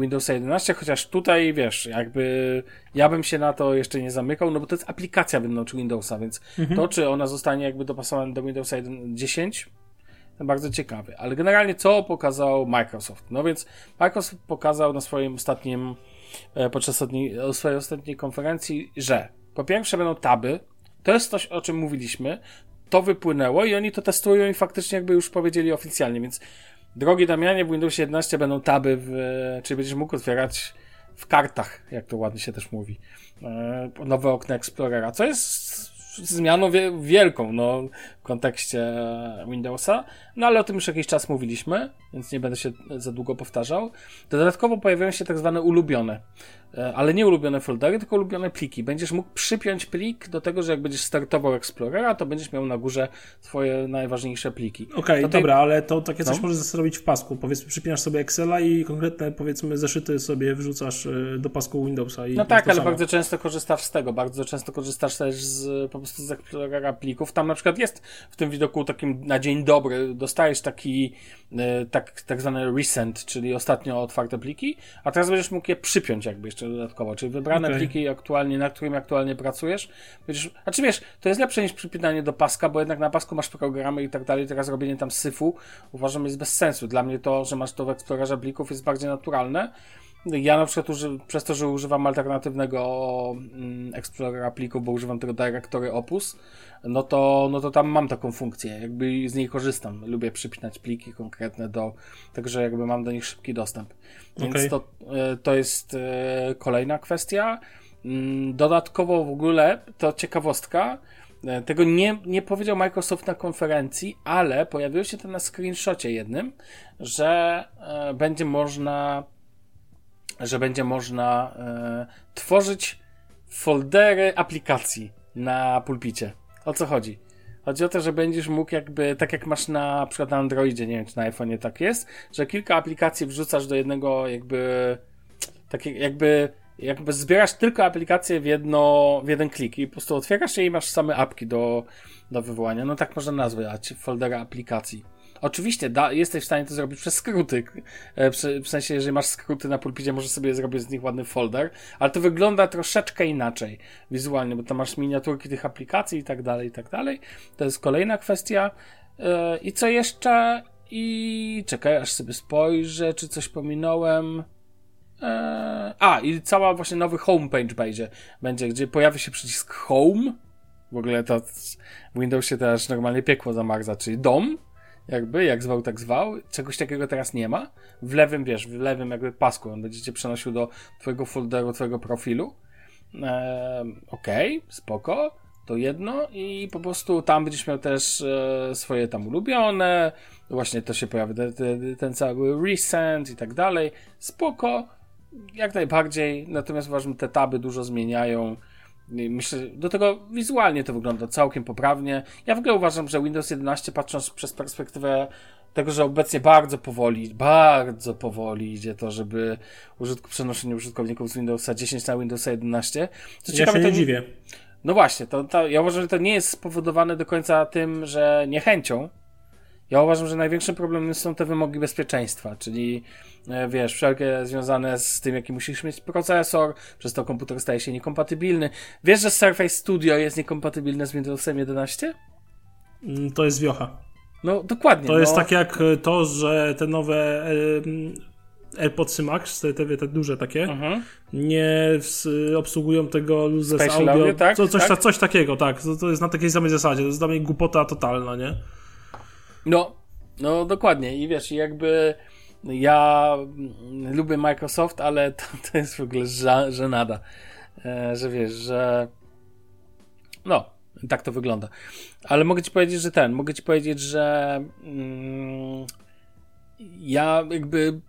Windowsa 11, chociaż tutaj wiesz, jakby ja bym się na to jeszcze nie zamykał, no bo to jest aplikacja wewnątrz Windowsa, więc mhm. to, czy ona zostanie jakby dopasowana do Windowsa 10, bardzo ciekawy. Ale generalnie co pokazał Microsoft? No więc Microsoft pokazał na swoim ostatnim podczas swojej ostatniej konferencji, że po pierwsze będą taby, to jest coś, o czym mówiliśmy, to wypłynęło i oni to testują i faktycznie jakby już powiedzieli oficjalnie, więc drogi Damianie, w Windowsie 11 będą taby, w, czyli będziesz mógł otwierać w kartach, jak to ładnie się też mówi, e, nowe okno Explorera, co jest zmianą wielką no, kontekście Windowsa, no ale o tym już jakiś czas mówiliśmy, więc nie będę się za długo powtarzał. Dodatkowo pojawiają się tak zwane ulubione. E, ale nie ulubione foldery, tylko ulubione pliki. Będziesz mógł przypiąć plik do tego, że jak będziesz startował Explorera, to będziesz miał na górze swoje najważniejsze pliki. Okej, okay, dobra, ale to takie coś no. możesz zrobić w pasku. Powiedzmy, przypinasz sobie Excela i konkretne, powiedzmy, zeszyty sobie wrzucasz e, do pasku Windowsa. I no tak, ale bardzo często korzystasz z tego. Bardzo często korzystasz też z, po prostu z Explorera plików. Tam na przykład jest w tym widoku takim na dzień dobry, dostajesz taki e, tak, tak zwany recent, czyli ostatnio otwarte pliki, a teraz będziesz mógł je przypiąć jakby jeszcze dodatkowo, czyli wybrane okay. pliki aktualnie, na którym aktualnie pracujesz. Będziesz, a czy wiesz, to jest lepsze niż przypinanie do paska, bo jednak na pasku masz programy i tak dalej, teraz robienie tam syfu uważam jest bez sensu. Dla mnie to, że masz to w Explorerze plików jest bardziej naturalne. Ja na przykład uży, przez to, że używam alternatywnego mm, Explorera plików, bo używam tego Directory Opus, no to, no to tam mam taką funkcję, jakby z niej korzystam. Lubię przypinać pliki konkretne do tego, że jakby mam do nich szybki dostęp. Więc okay. to, e, to jest e, kolejna kwestia. Mm, dodatkowo w ogóle, to ciekawostka, e, tego nie, nie powiedział Microsoft na konferencji, ale pojawiło się to na screenshocie jednym, że będzie można że będzie można tworzyć foldery aplikacji na pulpicie. O co chodzi? Chodzi o to, że będziesz mógł jakby, tak jak masz na, przykład na Androidzie, nie wiem czy na iPhone'ie tak jest, że kilka aplikacji wrzucasz do jednego jakby, tak jakby, jakby zbierasz tylko aplikacje w jedno, w jeden klik i po prostu otwierasz je i masz same apki do, do wywołania. No tak można nazwać foldera aplikacji. Oczywiście da, jesteś w stanie to zrobić przez skróty. E, w sensie, jeżeli masz skróty na pulpicie, możesz sobie zrobić z nich ładny folder, ale to wygląda troszeczkę inaczej wizualnie, bo tam masz miniaturki tych aplikacji i tak dalej, i tak dalej. To jest kolejna kwestia. E, I co jeszcze? I czekaj, aż sobie spojrzę, czy coś pominąłem. E, a, i cała właśnie nowy homepage będzie, będzie, gdzie pojawi się przycisk home. W ogóle to w Windowsie też normalnie piekło zamarza, czyli dom jakby, jak zwał, tak zwał. Czegoś takiego teraz nie ma. W lewym, wiesz, w lewym jakby pasku on będzie cię przenosił do twojego folderu, twojego profilu. Eee, Okej, okay, spoko. To jedno i po prostu tam będziesz miał też e, swoje tam ulubione, właśnie to się pojawi ten, ten, cały recent i tak dalej. Spoko, jak najbardziej, natomiast uważam, te taby dużo zmieniają. Myślę, do tego wizualnie to wygląda całkiem poprawnie. Ja w ogóle uważam, że Windows 11, patrząc przez perspektywę tego, że obecnie bardzo powoli, bardzo powoli idzie to, żeby użytku, przenoszenie użytkowników z Windowsa 10 na Windowsa 11. Co ja ciekawe, się nie to, dziwię. No właśnie, to, to, ja uważam, że to nie jest spowodowane do końca tym, że niechęcią. Ja uważam, że największym problemem są te wymogi bezpieczeństwa, czyli wiesz, wszelkie związane z tym, jaki musisz mieć procesor, przez to komputer staje się niekompatybilny. Wiesz, że Surface Studio jest niekompatybilne z Windowsem 11? Mm, to jest wiocha. No, dokładnie. To no. jest tak jak to, że te nowe AirPodsy Max, te, te, te duże takie, mhm. nie obsługują tego lose audio. audio tak? Co, coś, tak? Ta, coś takiego, tak. To, to, jest na takiej samej zasadzie. To jest dla mnie głupota totalna, nie? No, no dokładnie. I wiesz, jakby ja lubię Microsoft, ale [LAUGHS] to, to jest w ogóle żenada. E, że wiesz, że no, tak to wygląda. Ale mogę ci powiedzieć, że ten, mogę ci powiedzieć, że mm, ja jakby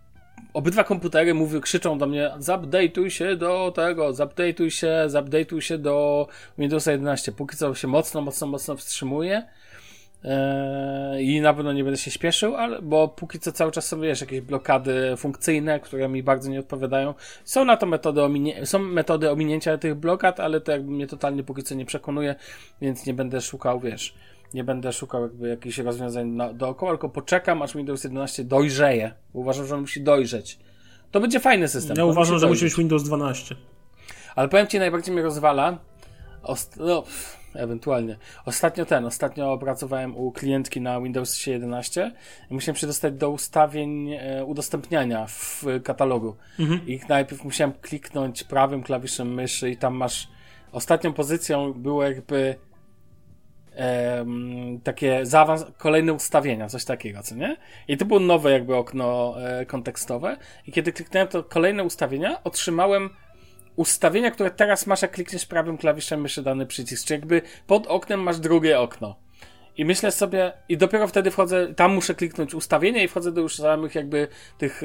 obydwa komputery mówią, krzyczą do mnie zapdateuj się do tego, zapdateuj się, zapdateuj się do Windowsa 11. Póki co się mocno, mocno, mocno wstrzymuje i na pewno nie będę się śpieszył, ale, bo póki co cały czas są, wiesz, jakieś blokady funkcyjne, które mi bardzo nie odpowiadają. Są na to metody, ominie- są metody ominięcia tych blokad, ale to jakby mnie totalnie póki co nie przekonuje, więc nie będę szukał, wiesz, nie będę szukał jakby jakichś rozwiązań na, dookoła, tylko poczekam, aż Windows 11 dojrzeje. Uważam, że on musi dojrzeć. To będzie fajny system. Ja uważam, musi że musi być Windows 12. Ale powiem Ci, najbardziej mnie rozwala. Ost no, pff, ewentualnie. Ostatnio ten, ostatnio opracowałem u klientki na Windows 11 i musiałem się dostać do ustawień e, udostępniania w katalogu. Mhm. I najpierw musiałem kliknąć prawym klawiszem myszy i tam masz ostatnią pozycją było jakby takie zaawans kolejne ustawienia, coś takiego, co nie? I to było nowe jakby okno e, kontekstowe i kiedy kliknąłem to kolejne ustawienia, otrzymałem ustawienia, które teraz masz, jak klikniesz prawym klawiszem myszy dany przycisk, czyli jakby pod oknem masz drugie okno. I myślę sobie, i dopiero wtedy wchodzę, tam muszę kliknąć ustawienia i wchodzę do już samych jakby tych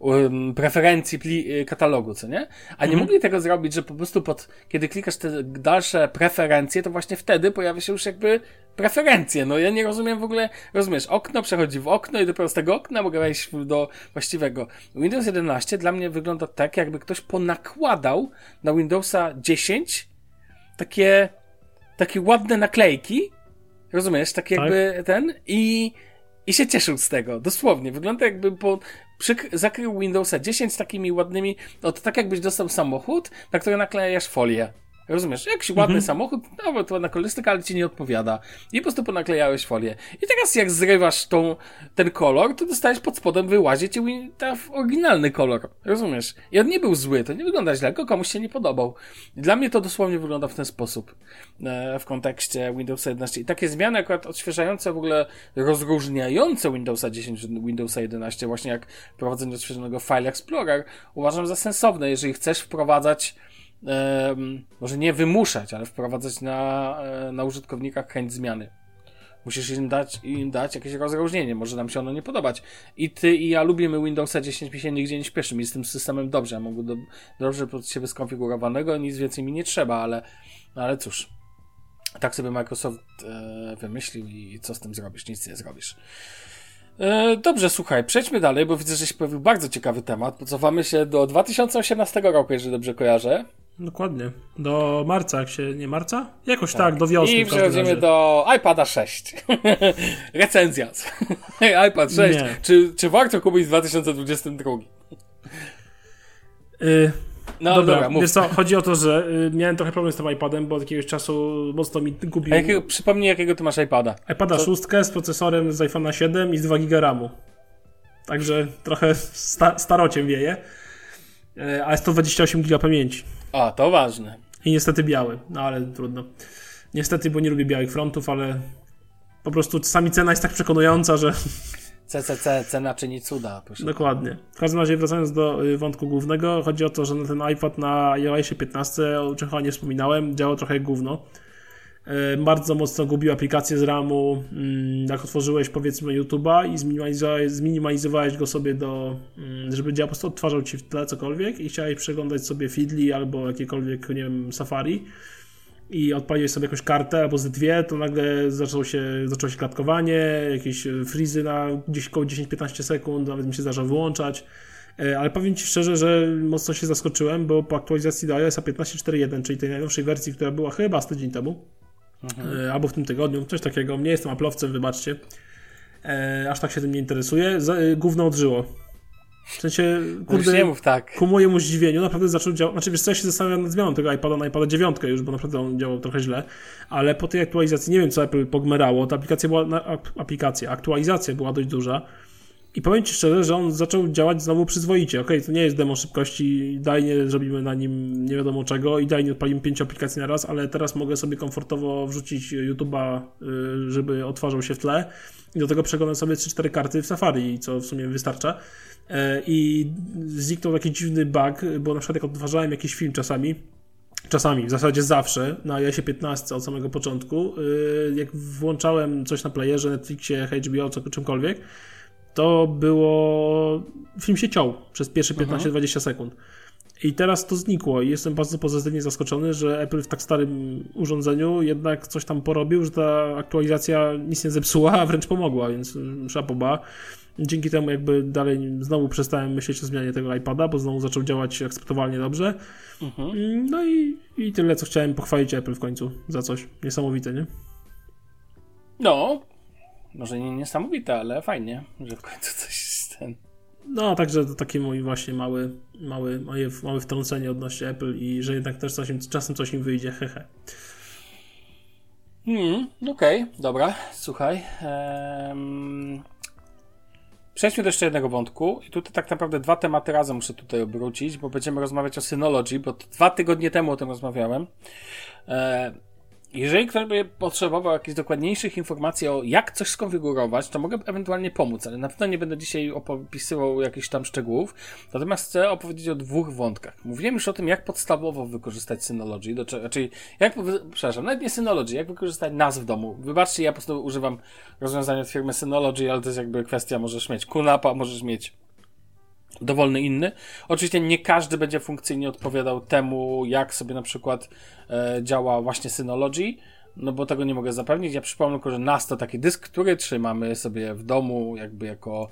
yy, preferencji pli, yy, katalogu, co nie? A nie mhm. mogli tego zrobić, że po prostu pod, kiedy klikasz te dalsze preferencje, to właśnie wtedy pojawia się już jakby preferencje. No ja nie rozumiem w ogóle, rozumiesz, okno przechodzi w okno i dopiero z tego okna mogę wejść do właściwego. Windows 11 dla mnie wygląda tak, jakby ktoś ponakładał na Windowsa 10 takie, takie ładne naklejki, Rozumiesz? Tak jakby tak? ten i, i się cieszył z tego. Dosłownie. Wygląda jakby po, przyk- zakrył Windowsa 10 takimi ładnymi, no to tak jakbyś dostał samochód, na który naklejasz folię. Rozumiesz? Jakiś ładny mhm. samochód, nawet ładna kolorystyka, ale ci nie odpowiada. I po prostu ponaklejałeś folię. I teraz jak zrywasz tą, ten kolor, to dostajesz pod spodem wyłazi ci oryginalny kolor. Rozumiesz? I on nie był zły, to nie wygląda źle, tylko komuś się nie podobał. I dla mnie to dosłownie wygląda w ten sposób e, w kontekście Windowsa 11. I takie zmiany akurat odświeżające, w ogóle rozróżniające Windowsa 10 od Windowsa 11, właśnie jak prowadzenie odświeżonego File Explorer, uważam za sensowne, jeżeli chcesz wprowadzać może nie wymuszać, ale wprowadzać na, e, na użytkownikach chęć zmiany. Musisz im dać, im dać jakieś rozróżnienie, może nam się ono nie podobać. I ty i ja lubimy Windowsa 10, mi się nigdzie nie śpieszy, mi z tym systemem dobrze, ja mogę do, dobrze pod siebie skonfigurowanego, nic więcej mi nie trzeba, ale, ale cóż. Tak sobie Microsoft e, wymyślił i co z tym zrobisz? Nic nie zrobisz. E, dobrze, słuchaj, przejdźmy dalej, bo widzę, że się pojawił bardzo ciekawy temat. Cofamy się do 2018 roku, jeżeli dobrze kojarzę. Dokładnie. Do marca, jak się. Nie marca? Jakoś tak, tak do wiosny. I przechodzimy do iPada 6. [LAUGHS] Recenzja. [LAUGHS] iPad 6. Czy, czy warto kupić w 2022? Y no dobra, dobra mów. Wiesz co, chodzi o to, że y, miałem trochę problem z tym iPadem, bo od jakiegoś czasu mocno mi gubił. A jakiego, przypomnij, jakiego ty masz iPada? iPada 6 z procesorem z iPhone'a 7 i z 2 GB RAMu. Także trochę sta starociem wieje. E, a jest to 28 GB pamięci. A, to ważne. I niestety biały, no ale trudno. Niestety, bo nie lubię białych frontów, ale po prostu czasami cena jest tak przekonująca, że [LAUGHS] CCC, cena czyni cuda. Dokładnie. W każdym razie wracając do y, wątku głównego, chodzi o to, że ten iPad na iOSie 15, o czym chyba nie wspominałem, działał trochę jak gówno. Y, Bardzo mocno gubił aplikację z RAMu. Mm, Jak otworzyłeś powiedzmy YouTube'a i zminimalizowałeś, zminimalizowałeś go sobie do, mm, żeby działał, po prostu odtwarzał ci w tle cokolwiek i chciałeś przeglądać sobie Feedly albo jakiekolwiek, nie wiem, Safari i odpaliłeś sobie jakąś kartę albo z dwie, to nagle zaczęło się, zaczęło się klatkowanie, jakieś e, frizy na gdzieś około 10-15 sekund, nawet mi się zdarza wyłączać. E, Ale powiem Ci szczerze, że mocno się zaskoczyłem, bo po aktualizacji do iOS 15.4.1, czyli tej najnowszej wersji, która była chyba z tydzień temu, e, albo w tym tygodniu, coś takiego, nie jestem aplowcem, wybaczcie, e, aż tak się tym nie interesuje, gówno odżyło. W sensie, No kurde, nie mów tak. ku mojemu zdziwieniu naprawdę zaczął działać. Znaczy, wiesz co, ja się zastanawiam nad zmianą tego iPada na iPada 9 już, bo naprawdę on działał trochę źle, ale po tej aktualizacji nie wiem, co Apple pogmerało. Ta aplikacja była, aplikacja, aktualizacja była dość duża. I powiem Ci szczerze, że on zaczął działać znowu przyzwoicie. Okej, to nie jest demo szybkości, dajnie zrobimy na nim nie wiadomo czego i dajnie odpalimy pięć aplikacji na raz, ale teraz mogę sobie komfortowo wrzucić YouTube'a, y, żeby otwarzał się w tle i do tego przeglądam sobie 3-4 karty w Safari, co w sumie wystarcza. E, I zniknął taki dziwny bug, bo na przykład jak odtwarzałem jakiś film czasami, czasami, w zasadzie zawsze, na iOSie 15 od samego początku, y, jak włączałem coś na playerze, Netflixie, HBO, co, czymkolwiek, to było... film się ciął przez pierwsze 15-20 sekund. I teraz to znikło i jestem bardzo pozytywnie zaskoczony, że Apple w tak starym urządzeniu jednak coś tam porobił, że ta aktualizacja nic nie zepsuła, a wręcz pomogła, więc mm, szapoba. Dzięki temu jakby dalej znowu przestałem myśleć o zmianie tego iPada, bo znowu zaczął działać akceptowalnie dobrze. Mm, No i, i tyle, co chciałem pochwalić Apple w końcu za coś. Niesamowite, nie? No, może nie niesamowite, ale fajnie, że w końcu coś ten. No, także to takie mój właśnie mały, mały, moje, małe wtrącenie odnośnie Apple i że jednak też coś, im- czasem coś im wyjdzie, hehe. Mm, Okej, dobra, słuchaj. em, Przejdźmy do jeszcze jednego wątku. I tutaj tak naprawdę dwa tematy razem muszę tutaj obrócić, bo będziemy rozmawiać o Synology, bo dwa tygodnie temu o tym rozmawiałem. E, Jeżeli ktoś by potrzebował jakichś dokładniejszych informacji o jak coś skonfigurować, to mogę ewentualnie pomóc, ale na pewno nie będę dzisiaj opisywał jakichś tam szczegółów. Natomiast chcę opowiedzieć o dwóch wątkach. Mówiłem już o tym, jak podstawowo wykorzystać Synology, do czyli jak, wy- przepraszam, nawet nie Synology, jak wykorzystać nas w domu. Wybaczcie, ja po prostu używam rozwiązania od firmy Synology, ale to jest jakby kwestia, możesz mieć QNAP-a, możesz mieć dowolny inny. Oczywiście nie każdy będzie funkcyjnie odpowiadał temu, jak sobie na przykład e, działa właśnie Synology, no bo tego nie mogę zapewnić. Ja przypomnę tylko, że NAS to taki dysk, który trzymamy sobie w domu jakby jako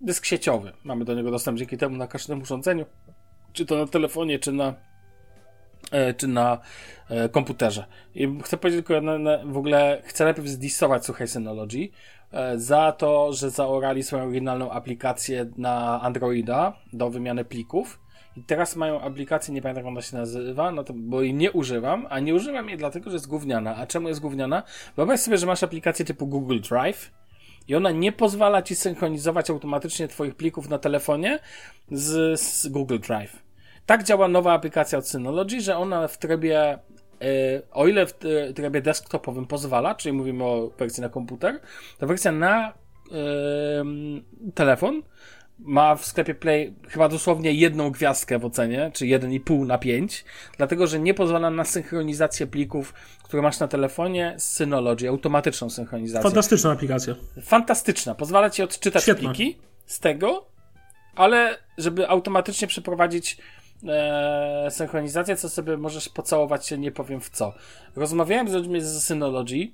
dysk sieciowy. Mamy do niego dostęp dzięki temu na każdym urządzeniu, czy to na telefonie, czy na e, czy na e, komputerze. I chcę powiedzieć tylko, na, na, w ogóle chcę najpierw zdisować słuchaj Synology za to, że zaorali swoją oryginalną aplikację na Androida do wymiany plików. I teraz mają aplikację, nie pamiętam jak ona się nazywa, no to, bo jej nie używam, a nie używam jej dlatego, że jest gówniana. A czemu jest gówniana? Wyobraź sobie, że masz aplikację typu Google Drive i ona nie pozwala ci synchronizować automatycznie twoich plików na telefonie z, z Google Drive. Tak działa nowa aplikacja od Synology, że ona w trybie, o ile w y, trybie desktopowym pozwala, czyli mówimy o wersji na komputer, to wersja na telefon ma w sklepie Play chyba dosłownie jedną gwiazdkę w ocenie, czy 1,5 na 5, dlatego że nie pozwala na synchronizację plików, które masz na telefonie z Synology, automatyczną synchronizację Fantastyczna aplikacja. fantastyczna. Pozwala ci odczytać Świetna. pliki z tego, ale żeby automatycznie przeprowadzić e, synchronizację, co sobie możesz pocałować się, nie powiem w co. Rozmawiałem z ludźmi z Synology,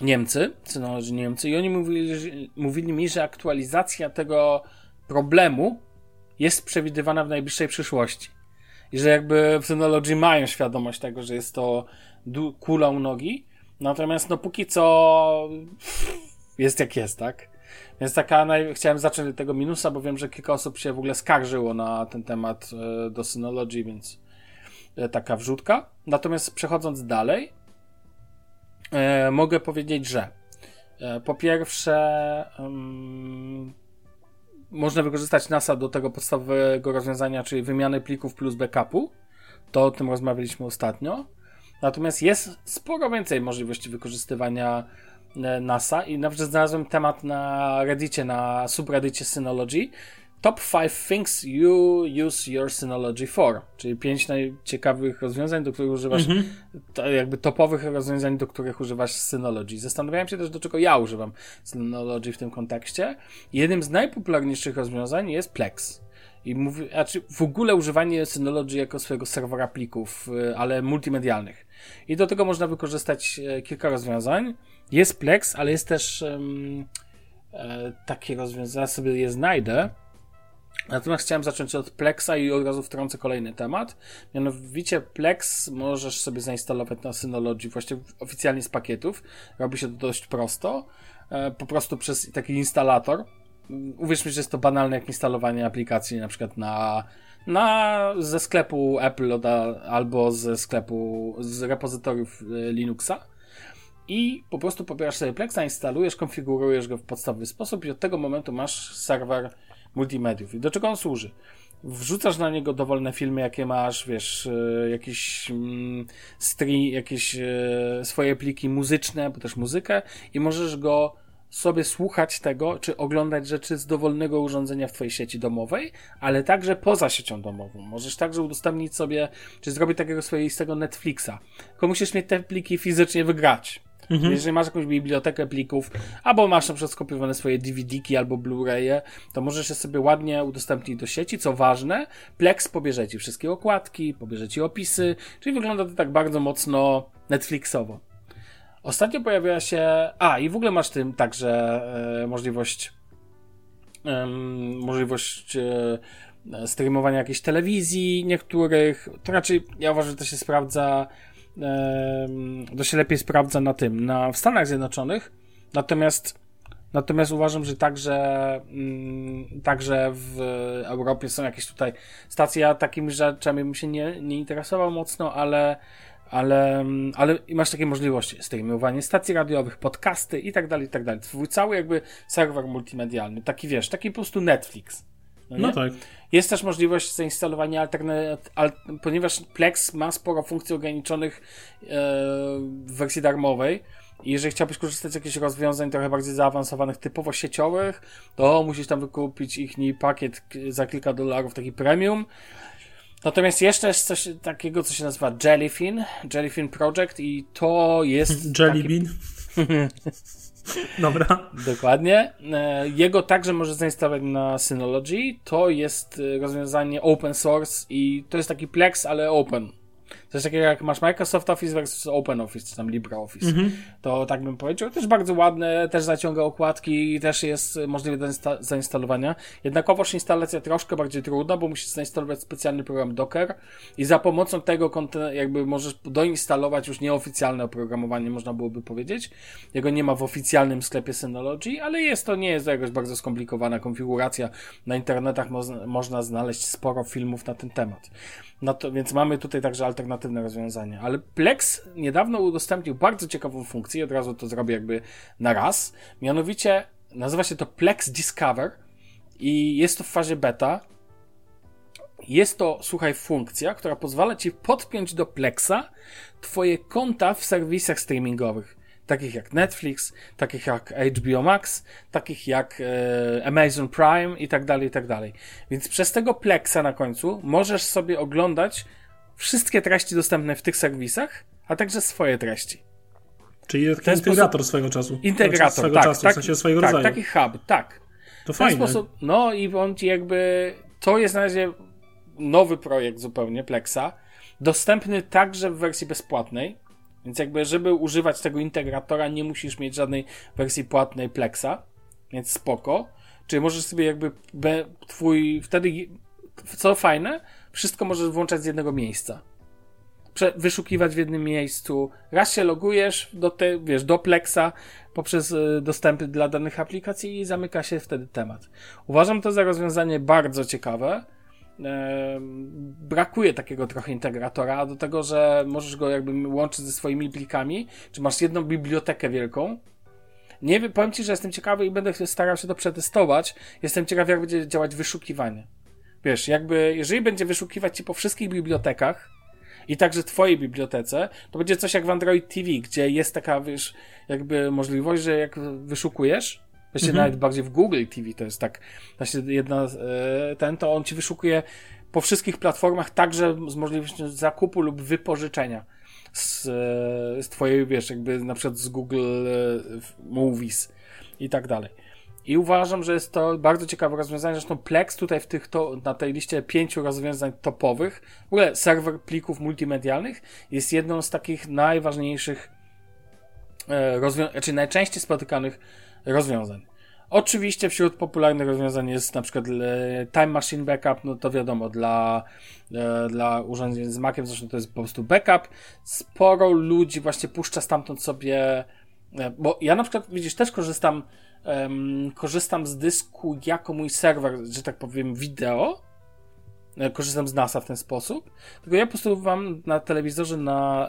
Niemcy, Synology Niemcy, i oni mówili, że, mówili mi, że aktualizacja tego problemu jest przewidywana w najbliższej przyszłości. I że jakby w Synology mają świadomość tego, że jest to u nogi, natomiast no póki co jest jak jest, tak? Więc taka, naj... chciałem zacząć od tego minusa, bo wiem, że kilka osób się w ogóle skarżyło na ten temat e, do Synology, więc e, taka wrzutka. Natomiast przechodząc dalej, e, mogę powiedzieć, że po pierwsze można wykorzystać NASA do tego podstawowego rozwiązania, czyli wymiany plików plus backupu. To o tym rozmawialiśmy ostatnio. Natomiast jest sporo więcej możliwości wykorzystywania NASA i nawet znalazłem temat na Reddicie, na subreddicie Synology. Top 5 things you use your Synology for, czyli 5 najciekawych rozwiązań, do których używasz, Mhm. to jakby topowych rozwiązań, do których używasz Synology. Zastanawiałem się też, do czego ja używam Synology w tym kontekście. Jednym z najpopularniejszych rozwiązań jest Plex. I mówi, znaczy w ogóle używanie Synology jako swojego serwera plików, y, ale multimedialnych. I do tego można wykorzystać e, kilka rozwiązań. Jest Plex, ale jest też um, e, takie rozwiązanie, sobie je znajdę. Natomiast chciałem zacząć od Plexa i od razu wtrącę kolejny temat. Mianowicie Plex możesz sobie zainstalować na Synology właśnie oficjalnie z pakietów. Robi się to dość prosto. E, po prostu przez taki instalator. Uwierz mi, że jest to banalne jak instalowanie aplikacji na przykład na, na ze sklepu Apple albo ze sklepu z repozytoriów e, Linuxa i po prostu pobierasz sobie Plexa, instalujesz, konfigurujesz go w podstawowy sposób i od tego momentu masz serwer multimediów. I do czego on służy? Wrzucasz na niego dowolne filmy, jakie masz, wiesz, e, jakieś mm, stream, jakieś e, swoje pliki muzyczne, bo też muzykę i możesz go sobie słuchać tego, czy oglądać rzeczy z dowolnego urządzenia w Twojej sieci domowej, ale także poza siecią domową. Możesz także udostępnić sobie, czy zrobić takiego swoistego Netflixa. Tylko musisz mieć te pliki fizycznie wygrać. Mhm. Jeżeli masz jakąś bibliotekę plików, albo masz na przykład skopiowane swoje DVD-ki albo Blu-raye, to możesz je sobie ładnie udostępnić do sieci. Co ważne, Plex pobierze ci wszystkie okładki, pobierze ci opisy, czyli wygląda to tak bardzo mocno Netflixowo. Ostatnio pojawiła się. A, i w ogóle masz tym także e, możliwość. E, możliwość e, streamowania jakiejś telewizji niektórych. To raczej ja uważam, że to się sprawdza. To się lepiej sprawdza na tym, na, w Stanach Zjednoczonych. Natomiast. Natomiast uważam, że także, mm, także w Europie są jakieś tutaj stacje. Ja takimi rzeczami bym się nie, nie interesował mocno, ale ale, ale masz takie możliwości, streamowanie stacji radiowych, podcasty i tak dalej, i tak dalej. Twój cały jakby serwer multimedialny, taki wiesz, taki po prostu Netflix. No, no tak. Jest też możliwość zainstalowania alternatyw, al, ponieważ Plex ma sporo funkcji ograniczonych e, w wersji darmowej. I jeżeli chciałbyś korzystać z jakichś rozwiązań trochę bardziej zaawansowanych, typowo sieciowych, to musisz tam wykupić ich pakiet za kilka dolarów, taki premium. Natomiast jeszcze jest coś takiego, co się nazywa Jellyfin, Jellyfin Project i to jest... [LAUGHS] Jellybean? Taki... [LAUGHS] [LAUGHS] Dobra. Dokładnie. E, jego także może zainstalować na Synology. To jest e, rozwiązanie open source i to jest taki Plex, ale open. Coś takiego jak masz Microsoft Office versus OpenOffice, czy tam LibreOffice. -hmm. To tak bym powiedział. Też bardzo ładne, też zaciąga okładki i też jest możliwe do insta zainstalowania. Jednakowoż instalacja troszkę bardziej trudna, bo musisz zainstalować specjalny program Docker i za pomocą tego jakby możesz doinstalować już nieoficjalne oprogramowanie, można byłoby powiedzieć. Jego nie ma w oficjalnym sklepie Synology, ale jest to, nie jest to jakaś bardzo skomplikowana konfiguracja. Na internetach mo można znaleźć sporo filmów na ten temat. No to, więc mamy tutaj także alternatywne rozwiązania. Ale Plex niedawno udostępnił bardzo ciekawą funkcję, od razu to zrobię jakby na raz. Mianowicie nazywa się to Plex Discover i jest to w fazie beta. Jest to, słuchaj, funkcja, która pozwala ci podpiąć do Plexa twoje konta w serwisach streamingowych takich jak Netflix, takich jak HBO Max, takich jak e, Amazon Prime i tak dalej, i tak dalej. Więc przez tego Plexa na końcu możesz sobie oglądać wszystkie treści dostępne w tych serwisach, a także swoje treści. Czyli taki integrator sposób... swojego czasu. Integrator, swego tak. Czasu, tak, w sensie swojego tak, rodzaju. taki hub, tak. To w fajne. Sposób, no i on ci jakby, to jest na razie nowy projekt zupełnie Plexa, dostępny także w wersji bezpłatnej, więc jakby, żeby używać tego integratora, nie musisz mieć żadnej wersji płatnej Plexa, więc spoko. Czyli możesz sobie jakby be, twój, wtedy, co fajne, wszystko możesz włączać z jednego miejsca. Prze wyszukiwać w jednym miejscu. Raz się logujesz do te, wiesz, do Plexa poprzez y, dostępy dla danych aplikacji i zamyka się wtedy temat. Uważam to za rozwiązanie bardzo ciekawe brakuje takiego trochę integratora, do tego, że możesz go jakby łączyć ze swoimi plikami, czy masz jedną bibliotekę wielką. Nie wiem, powiem Ci, że jestem ciekawy i będę starał się to przetestować. Jestem ciekaw, jak będzie działać wyszukiwanie. Wiesz, jakby, jeżeli będzie wyszukiwać Ci po wszystkich bibliotekach i także twojej bibliotece, to będzie coś jak w Android TV, gdzie jest taka, wiesz, jakby możliwość, że jak wyszukujesz, Właściwie mhm. nawet bardziej w Google TV to jest tak, właśnie jedna, e, ten, to on ci wyszukuje po wszystkich platformach także z możliwością zakupu lub wypożyczenia z, z twojej, wiesz, jakby na przykład z Google e, Movies i tak dalej. I uważam, że jest to bardzo ciekawe rozwiązanie. Zresztą Plex tutaj w tych to, na tej liście pięciu rozwiązań topowych, w ogóle serwer plików multimedialnych jest jedną z takich najważniejszych e, rozwiązań, znaczy najczęściej spotykanych rozwiązań. Oczywiście wśród popularnych rozwiązań jest na przykład e, Time Machine Backup, no to wiadomo, dla, e, dla urządzeń z Maciem zresztą to jest po prostu backup. Sporo ludzi właśnie puszcza stamtąd sobie, bo ja na przykład, widzisz, też korzystam, um, korzystam z dysku jako mój serwer, że tak powiem, wideo. Korzystam z NASA w ten sposób. Tylko ja po prostu mam na telewizorze na,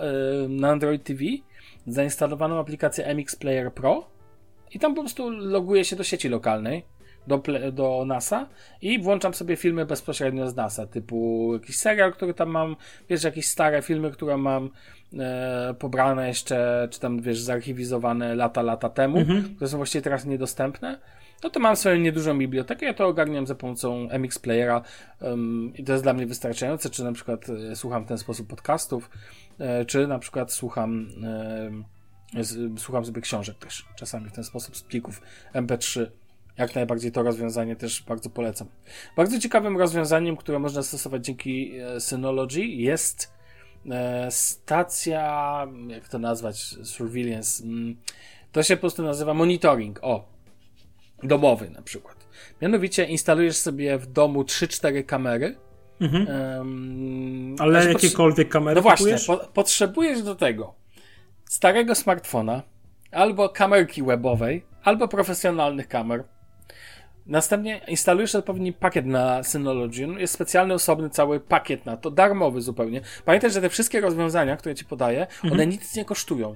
na Android TV zainstalowaną aplikację MX Player Pro i tam po prostu loguję się do sieci lokalnej, do, do NASA i włączam sobie filmy bezpośrednio z NASA, typu jakiś serial, który tam mam, wiesz, jakieś stare filmy, które mam e, pobrane jeszcze, czy tam, wiesz, zarchiwizowane lata, lata temu, mhm. które są właściwie teraz niedostępne. No to mam swoją niedużą bibliotekę, ja to ogarniam za pomocą MX Playera um, i to jest dla mnie wystarczające, czy na przykład e, słucham w ten sposób podcastów, e, czy na przykład słucham Słucham sobie książek też, czasami w ten sposób z plików MP3. Jak najbardziej to rozwiązanie też bardzo polecam. Bardzo ciekawym rozwiązaniem, które można stosować dzięki e, Synology jest e, stacja, jak to nazwać, surveillance. Mm, to się po prostu nazywa monitoring. O, domowy na przykład. Mianowicie instalujesz sobie w domu 3-4 kamery. Mhm. Um, Ale jakiekolwiek kamery No właśnie, po, potrzebujesz do tego starego smartfona, albo kamerki webowej, albo profesjonalnych kamer. Następnie instalujesz odpowiedni pakiet na Synology. Jest specjalny, osobny cały pakiet na to, darmowy zupełnie. Pamiętaj, że te wszystkie rozwiązania, które ci podaję, mhm. one nic nie kosztują.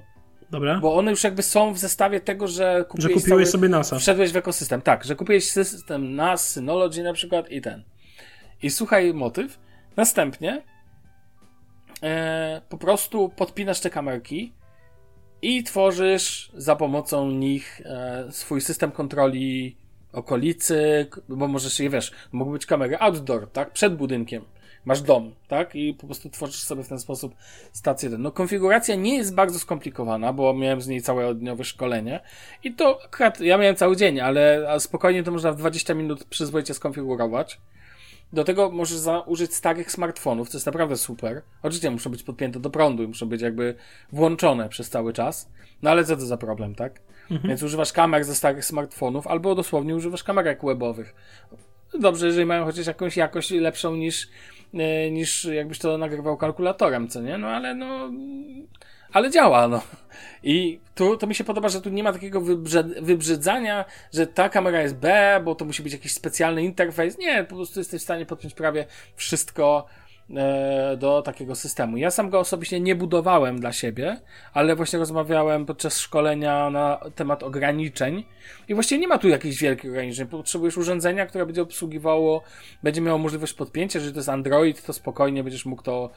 Dobra. Bo one już jakby są w zestawie tego, że kupiłeś, że kupiłeś cały, sobie NASA. Wszedłeś w ekosystem. Tak, że kupiłeś system NAS, Synology na przykład i ten. I słuchaj motyw. Następnie e, po prostu podpinasz te kamerki i tworzysz za pomocą nich e, swój system kontroli okolicy, bo możesz je, wiesz, mogą być kamery outdoor, tak, przed budynkiem. Masz dom, tak? I po prostu tworzysz sobie w ten sposób stację. No, konfiguracja nie jest bardzo skomplikowana, bo miałem z niej całe dniowe szkolenie. I to akurat ja miałem cały dzień, ale spokojnie to można w 20 minut przyzwoicie skonfigurować. Do tego możesz użyć starych smartfonów, co jest naprawdę super. Oczywiście muszą być podpięte do prądu i muszą być jakby włączone przez cały czas. No ale co to za problem, tak? Mhm. Więc używasz kamer ze starych smartfonów, albo dosłownie używasz kamerek webowych. Dobrze, jeżeli mają chociaż jakąś jakość lepszą niż, e, niż jakbyś to nagrywał kalkulatorem, co nie? No ale no ale działa, no. I tu to mi się podoba, że tu nie ma takiego wybrzydzania, że ta kamera jest B, bo to musi być jakiś specjalny interfejs. Nie, po prostu jesteś w stanie podpiąć prawie wszystko e, do takiego systemu. Ja sam go osobiście nie budowałem dla siebie, ale właśnie rozmawiałem podczas szkolenia na temat ograniczeń i właściwie nie ma tu jakichś wielkich ograniczeń. Potrzebujesz urządzenia, które będzie obsługiwało, będzie miało możliwość podpięcia, jeżeli to jest Android, to spokojnie będziesz mógł to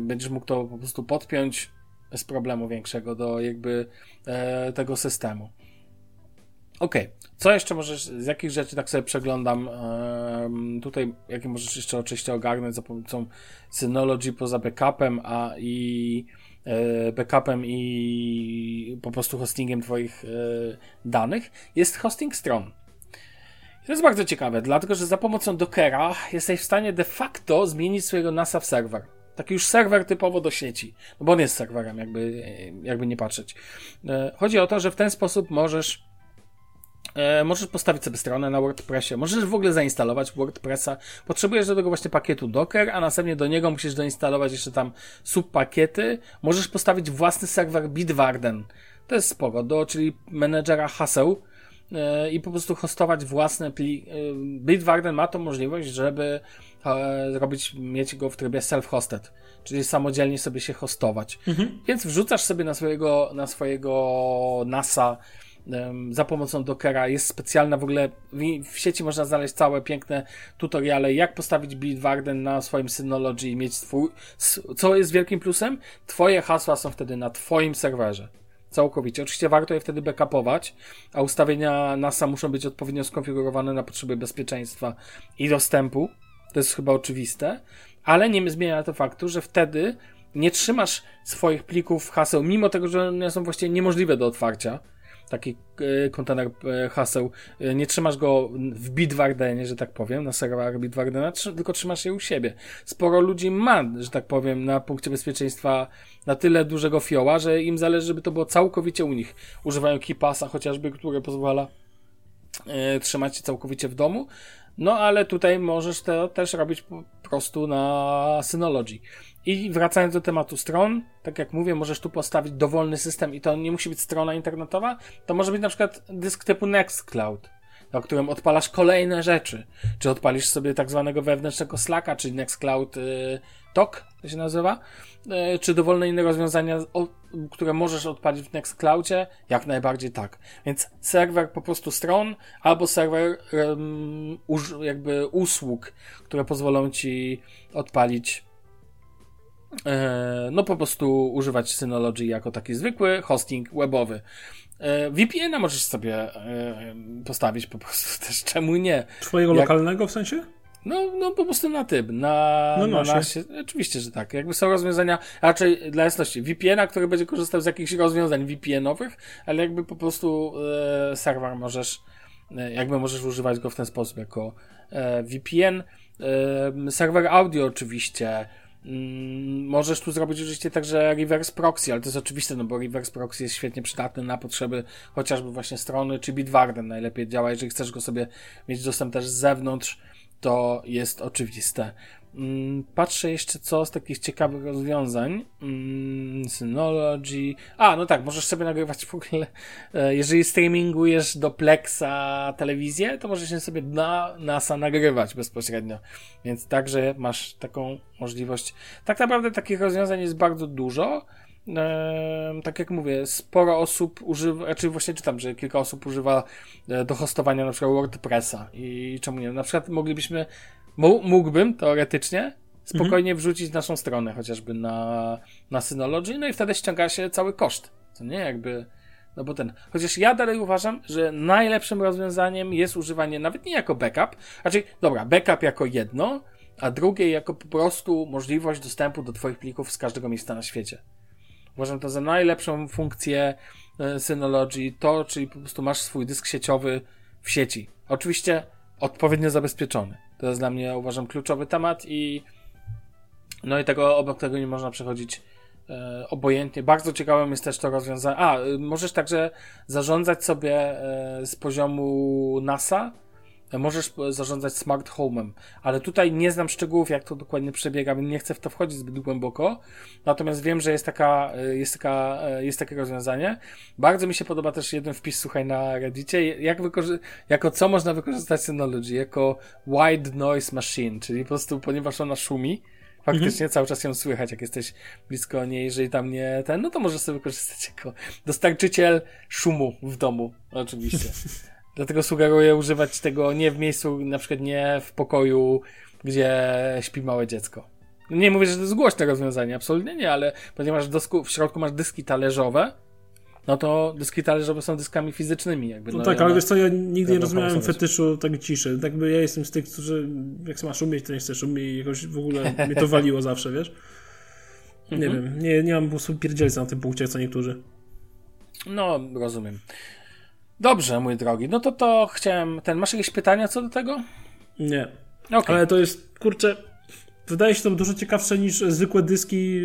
będziesz mógł to po prostu podpiąć bez problemu większego do jakby e, tego systemu. Ok, co jeszcze możesz, z jakich rzeczy tak sobie przeglądam tutaj, jakie możesz jeszcze oczywiście ogarnąć za pomocą Synology poza backupem, a i e, backupem i po prostu hostingiem twoich danych, jest hosting stron. To jest bardzo ciekawe, dlatego że za pomocą Dockera jesteś w stanie de facto zmienić swojego NASA w serwer. Taki już serwer typowo do sieci. No bo on jest serwerem, jakby, jakby nie patrzeć. E, chodzi o to, że w ten sposób możesz e, możesz postawić sobie stronę na WordPressie, możesz w ogóle zainstalować WordPressa. Potrzebujesz do tego właśnie pakietu Docker, a następnie do niego musisz doinstalować jeszcze tam subpakiety. Możesz postawić własny serwer Bitwarden. To jest spoko, do, czyli menedżera haseł i po prostu hostować własne pli. E, Bitwarden ma tą możliwość, żeby e, robić, mieć go w trybie self-hosted, czyli samodzielnie sobie się hostować. Mhm. Więc wrzucasz sobie na swojego, na swojego NASA za pomocą Dockera. Jest specjalna w ogóle, w, sieci można znaleźć całe piękne tutoriale, jak postawić Bitwarden na swoim Synology i mieć swój, co jest wielkim plusem? Twoje hasła są wtedy na twoim serwerze. Całkowicie. Oczywiście warto je wtedy backupować, a ustawienia NASA muszą być odpowiednio skonfigurowane na potrzeby bezpieczeństwa i dostępu. To jest chyba oczywiste, ale nie zmienia to faktu, że wtedy nie trzymasz swoich plików haseł, mimo tego, że one są właściwie niemożliwe do otwarcia. Taki e, kontener e, haseł, e, nie trzymasz go w Bitwardenie, że tak powiem, na serwerach Bitwardena, tylko trzymasz je u siebie. Sporo ludzi ma, że tak powiem, na punkcie bezpieczeństwa na tyle dużego fioła, że im zależy, żeby to było całkowicie u nich. Używają KeePassa chociażby, które pozwala trzymać się całkowicie w domu. No ale tutaj możesz to też robić po prostu na Synology. I wracając do tematu stron, tak jak mówię, możesz tu postawić dowolny system i to nie musi być strona internetowa, to może być na przykład dysk typu Nextcloud, na którym odpalasz kolejne rzeczy. Czy odpalisz sobie tak zwanego wewnętrznego Slacka, czyli Nextcloud y, Talk, to się nazywa, y, czy dowolne inne rozwiązania, o, które możesz odpalić w Nextcloudzie, jak najbardziej tak. Więc serwer po prostu stron, albo serwer um, jakby usług, które pozwolą ci odpalić no po prostu używać Synology jako taki zwykły hosting webowy. E, VPN-a możesz sobie e, postawić po prostu [LAUGHS] też, czemu nie? Twojego Jak... lokalnego w sensie? No, no po prostu na tym, na, no, na nasie. Oczywiście, że tak. Jakby są rozwiązania, raczej dla jasności, VPN-a, który będzie korzystał z jakichś rozwiązań VPN-owych, ale jakby po prostu e, serwer możesz, e, jakby możesz używać go w ten sposób jako e, VPN. serwer audio oczywiście, możesz tu zrobić oczywiście także reverse proxy, ale to jest oczywiste, no bo reverse proxy jest świetnie przydatny na potrzeby chociażby właśnie strony czy Bitwarden najlepiej działa, jeżeli chcesz go sobie mieć dostęp też z zewnątrz, to jest oczywiste. Mm, patrzę jeszcze co z takich ciekawych rozwiązań. Mm, Synology. A, no tak, możesz sobie nagrywać w ogóle. E, jeżeli streamingujesz do Plexa telewizję, to możesz sobie na NASA nagrywać bezpośrednio. Więc także masz taką możliwość. Tak naprawdę takich rozwiązań jest bardzo dużo. Tak jak mówię, sporo osób używa, znaczy właśnie czytam, że kilka osób używa e, do hostowania na przykład WordPressa i czemu nie? Na przykład moglibyśmy mógłbym teoretycznie spokojnie mhm. wrzucić naszą stronę chociażby na, na Synology, no i wtedy ściąga się cały koszt. Co nie? Jakby. No bo ten. Chociaż ja dalej uważam, że najlepszym rozwiązaniem jest używanie nawet nie jako backup, raczej, dobra, backup jako jedno, a drugie jako po prostu możliwość dostępu do Twoich plików z każdego miejsca na świecie. Uważam to za najlepszą funkcję e, Synology, to, czyli po prostu masz swój dysk sieciowy w sieci. Oczywiście odpowiednio zabezpieczony. To jest dla mnie, uważam, kluczowy temat i no i tego, obok tego nie można przechodzić e, obojętnie. Bardzo ciekawym jest też to rozwiązanie. A, y, możesz także zarządzać sobie e, z poziomu NASA możesz zarządzać smart home'em, ale tutaj nie znam szczegółów, jak to dokładnie przebiega, więc nie chcę w to wchodzić zbyt głęboko. Natomiast wiem, że jest taka, jest taka, jest takie rozwiązanie. Bardzo mi się podoba też jeden wpis, słuchaj, na Reddicie, jak wykorzy- jako co można wykorzystać Synology, jako white noise machine, czyli po prostu, ponieważ ona szumi, faktycznie mhm. cały czas ją słychać, jak jesteś blisko niej, jeżeli tam nie ten, no to możesz sobie wykorzystać jako dostarczyciel szumu w domu, oczywiście. [LAUGHS] Dlatego sugeruję używać tego nie w miejscu, na przykład nie w pokoju, gdzie śpi małe dziecko. Nie mówię, że to jest głośne rozwiązanie, absolutnie nie, ale ponieważ dosku, w środku masz dyski talerzowe, no to dyski talerzowe są dyskami fizycznymi. Jakby, no, no tak, ale wiesz co, ja nigdy nie rozumiałem fetyszu tak ciszy. Jakby ja jestem z tych, którzy jak masz umieć, to nie chcesz umieć i jakoś w ogóle mnie to waliło [LAUGHS] zawsze, wiesz? Nie mhm. wiem, nie, nie mam po prostu pierdzielca na tym punkcie, co niektórzy. No, rozumiem. Dobrze, mój drogi. No to to chciałem. Ten, masz jakieś pytania co do tego? Nie. Okay. Ale to jest, kurczę, wydaje się to dużo ciekawsze niż zwykłe dyski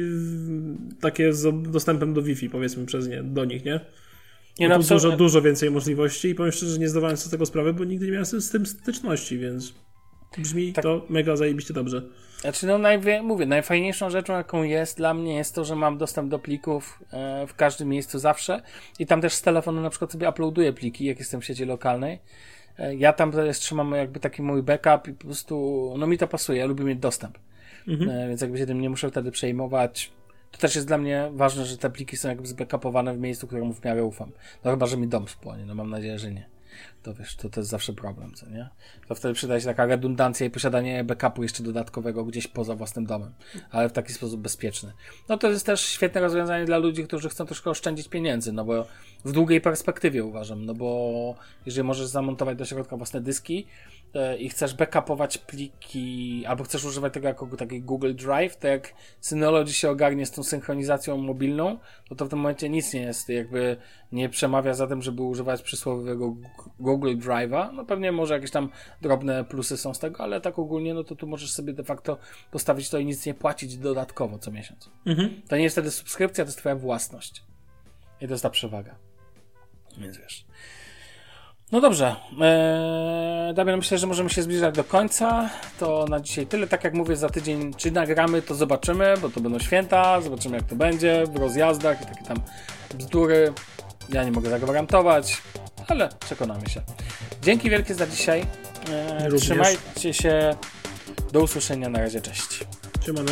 takie z dostępem do Wi-Fi, powiedzmy przez nie, do nich, nie? Nie, no, dużo, dużo więcej możliwości i powiem szczerze, że nie zdawałem sobie z tego sprawy, bo nigdy nie miałem z tym styczności, więc brzmi tak. to mega zajebiście dobrze. Znaczy, no, najwie, mówię, najfajniejszą rzeczą, jaką jest dla mnie, jest to, że mam dostęp do plików e, w każdym miejscu zawsze i tam też z telefonu na przykład sobie uploaduję pliki, jak jestem w sieci lokalnej. E, ja tam teraz trzymam jakby taki mój backup i po prostu, no mi to pasuje, ja lubię mieć dostęp. Mhm. E, więc jakby się tym nie muszę wtedy przejmować. to też jest dla mnie ważne, że te pliki są jakby zbackupowane w miejscu, któremu w miarę ufam. No chyba, że mi dom spłonie, no mam nadzieję, że nie. To wiesz, to, to jest zawsze problem, co nie? To wtedy przydaje się taka redundancja i posiadanie backupu jeszcze dodatkowego gdzieś poza własnym domem, ale w taki sposób bezpieczny. No to jest też świetne rozwiązanie dla ludzi, którzy chcą troszkę oszczędzić pieniędzy, no bo w długiej perspektywie uważam, no bo jeżeli możesz zamontować do środka własne dyski, i chcesz backupować pliki, albo chcesz używać tego jako taki Google Drive, to jak Synology się ogarnie z tą synchronizacją mobilną, to to w tym momencie nic nie jest, jakby nie przemawia za tym, żeby używać przysłowiowego Google Drive'a. No pewnie może jakieś tam drobne plusy są z tego, ale tak ogólnie, no to tu możesz sobie de facto postawić to i nic nie płacić dodatkowo co miesiąc. Mhm. To nie jest wtedy subskrypcja, to jest twoja własność. I to jest ta przewaga. Więc wiesz. No dobrze. Eee, Damian, myślę, że możemy się zbliżać do końca. To na dzisiaj tyle. Tak jak mówię, za tydzień czy nagramy, to zobaczymy, bo to będą święta. Zobaczymy, jak to będzie w rozjazdach i takie tam bzdury. Ja nie mogę zagwarantować, ale przekonamy się. Dzięki wielkie za dzisiaj. Eee, trzymajcie się. Do usłyszenia. Na razie. Cześć. Siemano.